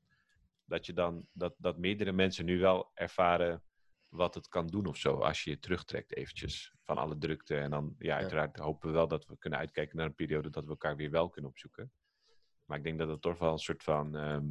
dat je dan, dat, dat meerdere mensen nu wel ervaren wat het kan doen of zo, als je je terugtrekt eventjes van alle drukte. En dan, ja, Ja. uiteraard hopen we wel dat we kunnen uitkijken naar een periode dat we elkaar weer wel kunnen opzoeken. Maar ik denk dat het toch wel een soort van ehm,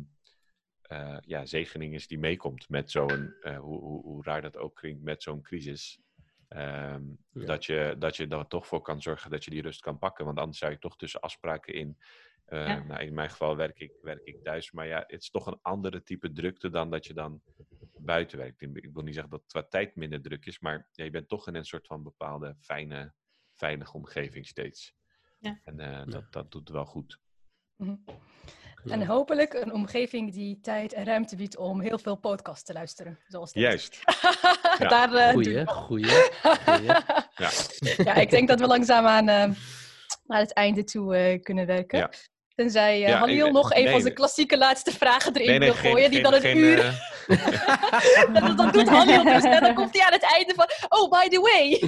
eh, ja, zegening is die meekomt met zo'n, eh, hoe, hoe, hoe raar dat ook klinkt, met zo'n crisis. Ehm, Ja. dat, je, dat je er toch voor kan zorgen dat je die rust kan pakken. Want anders zou je toch tussen afspraken in. eh, Ja. nou, in mijn geval werk ik, werk ik thuis. Maar ja, het is toch een andere type drukte dan dat je dan buiten werkt. Ik wil niet zeggen dat het qua tijd minder druk is. Maar ja, je bent toch in een soort van bepaalde fijne, veilige omgeving steeds. Ja. En eh, dat, dat doet wel goed. Mhm. En hopelijk een omgeving die tijd en ruimte biedt om heel veel podcasts te luisteren. Zoals dit. Juist. Ja. Daar, doe Goeie. Ja. ja, ik denk dat we langzaamaan eh, naar het einde toe eh, kunnen werken. Ja. Tenzij uh, Ja, Halil ik- nog een nee, van zijn klassieke laatste vragen erin Nee, nee, wil geen- gooien, die dan een geen, uur... dat, dat doet Halil dus. En dan komt hij aan het einde van... Oh, by the way.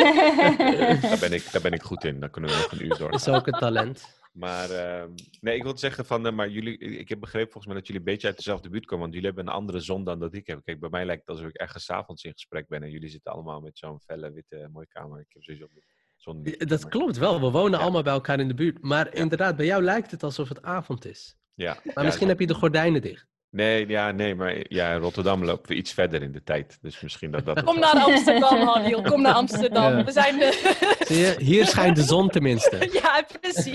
daar, ben ik, daar ben ik goed in. Dan kunnen we nog een uur Dat door. is ook een talent. Maar ehm, nee, ik wil zeggen van, eh, maar jullie, ik heb begrepen volgens mij dat jullie een beetje uit dezelfde buurt komen, want jullie hebben een andere zon dan dat ik heb. Kijk, bij mij lijkt het alsof ik ergens 's avonds in gesprek ben en jullie zitten allemaal met zo'n felle, witte, mooie kamer. Ik heb sowieso zon. Ja, Dat klopt wel, we wonen Ja. allemaal bij elkaar in de buurt. Maar inderdaad, bij jou lijkt het alsof het avond is. Ja. Maar Ja, misschien heb je de gordijnen dicht. Nee, ja, nee, maar ja, in Rotterdam lopen we iets verder in de tijd. Dus misschien dat dat... Kom naar Amsterdam, Halil. Kom naar Amsterdam. Ja. We zijn... eh, Zie je, hier schijnt de zon tenminste. ja, precies.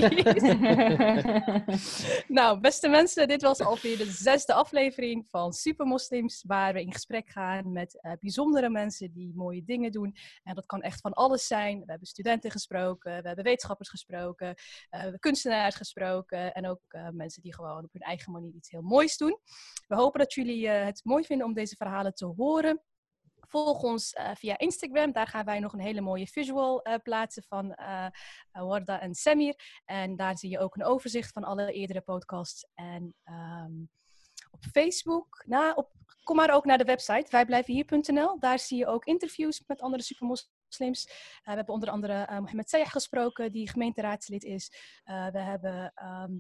Nou, beste mensen, dit was alweer de zesde aflevering van Supermoslims, waar we in gesprek gaan met eh, bijzondere mensen die mooie dingen doen. En dat kan echt van alles zijn. We hebben studenten gesproken, we hebben wetenschappers gesproken, eh, we hebben kunstenaars gesproken en ook eh, mensen die gewoon op hun eigen manier iets heel moois doen. We hopen dat jullie eh, het mooi vinden om deze verhalen te horen. Volg ons eh, via Instagram. Daar gaan wij nog een hele mooie visual eh, plaatsen van Warda en Samir. En daar zie je ook een overzicht van alle eerdere podcasts. En ehm, op Facebook, nou, op, kom maar ook naar de website wijblijvenhier.nl. Daar zie je ook interviews met andere supermoslims. We hebben onder andere Mohammed Sayah gesproken, die gemeenteraadslid is. We hebben ehm,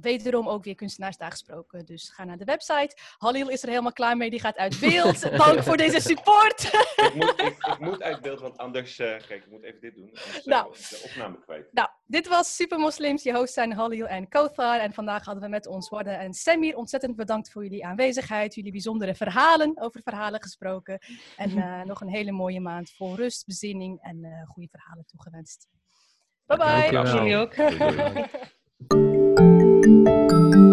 wederom ook weer kunstenaars daar gesproken. Dus ga naar de website. Halil is er helemaal klaar mee, die gaat uit beeld. Dank voor deze support. ik, moet, ik, ik moet uit beeld, want anders... eh, kijk, ik moet even dit doen. Anders zijn Nou. de opname kwijt. Nou, Dit was Super Moslims. Je host zijn Halil en Kothar. En vandaag hadden we met ons Warda en Samir. Ontzettend bedankt voor jullie aanwezigheid. Jullie bijzondere verhalen, over verhalen gesproken. En uh, nog een hele mooie maand vol rust, bezinning en uh, goede verhalen toegewenst. Bye bye. Jullie ook. thank you